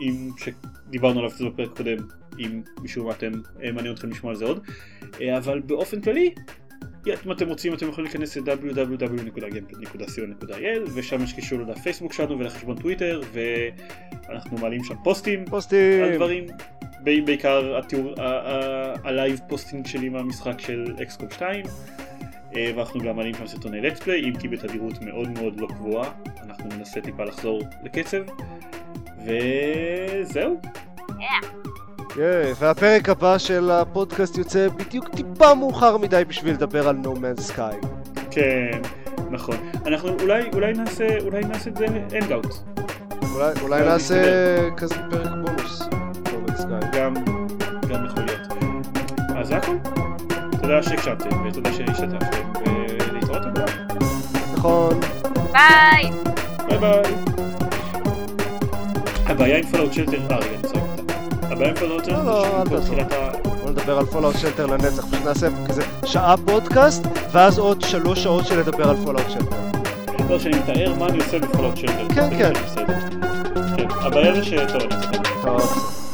A: עם שדיברנו עליו קצת בפרק קודם, אם משום מה אתם, אה, מעניין אתכם לשמוע על זה עוד, אה, אבל באופן כללי, אם אתם רוצים אתם יכולים להיכנס ל-www.gamepad.co.il ושם יש קישור לדף פייסבוק שלנו ולחשבון טוויטר ואנחנו מעלים שם פוסטים על
C: פוסטים.
A: דברים, ב- בעיקר התיאור, ה live posting שלי מהמשחק של אקסקום 2 אה, ואנחנו גם מעלים שם סרטוני לטפליי, אם כי בתדירות מאוד מאוד לא קבועה, אנחנו ננסה טיפה לחזור לקצב וזהו,
C: והפרק הבא של הפודקאסט יוצא בדיוק טיפה מאוחר מדי בשביל לדבר על No Man's Sky.
A: כן, נכון, אנחנו אולי, אולי נעשה, אולי נעשה את זה אנדאוט,
C: אולי, אולי נעשה. כזה פרק בונוס.
A: גם, גם יכול להיות. אז זה הכל, תודה שהקשבתם ותודה שהשתתפתם ולהתראות הבאה.
C: נכון.
B: ביי!
A: ביי ביי. הבעיה עם פולאאוט שלטר, אה רגע, אני אותה. הבעיה עם פולאאוט שלטר
C: לא, לא, אל תעזור. בוא נדבר על פולאאוט שלטר לנצח, פשוט נעשה כזה שעה פודקאסט, ואז עוד שלוש שעות של לדבר על פולאאוט שלטר.
A: לא, שאני מתאר מה אני עושה בפולאאוט שלטר.
C: כן, כן.
A: כן, הבעיה זה ש... טוב, אני צריך...
C: טוב.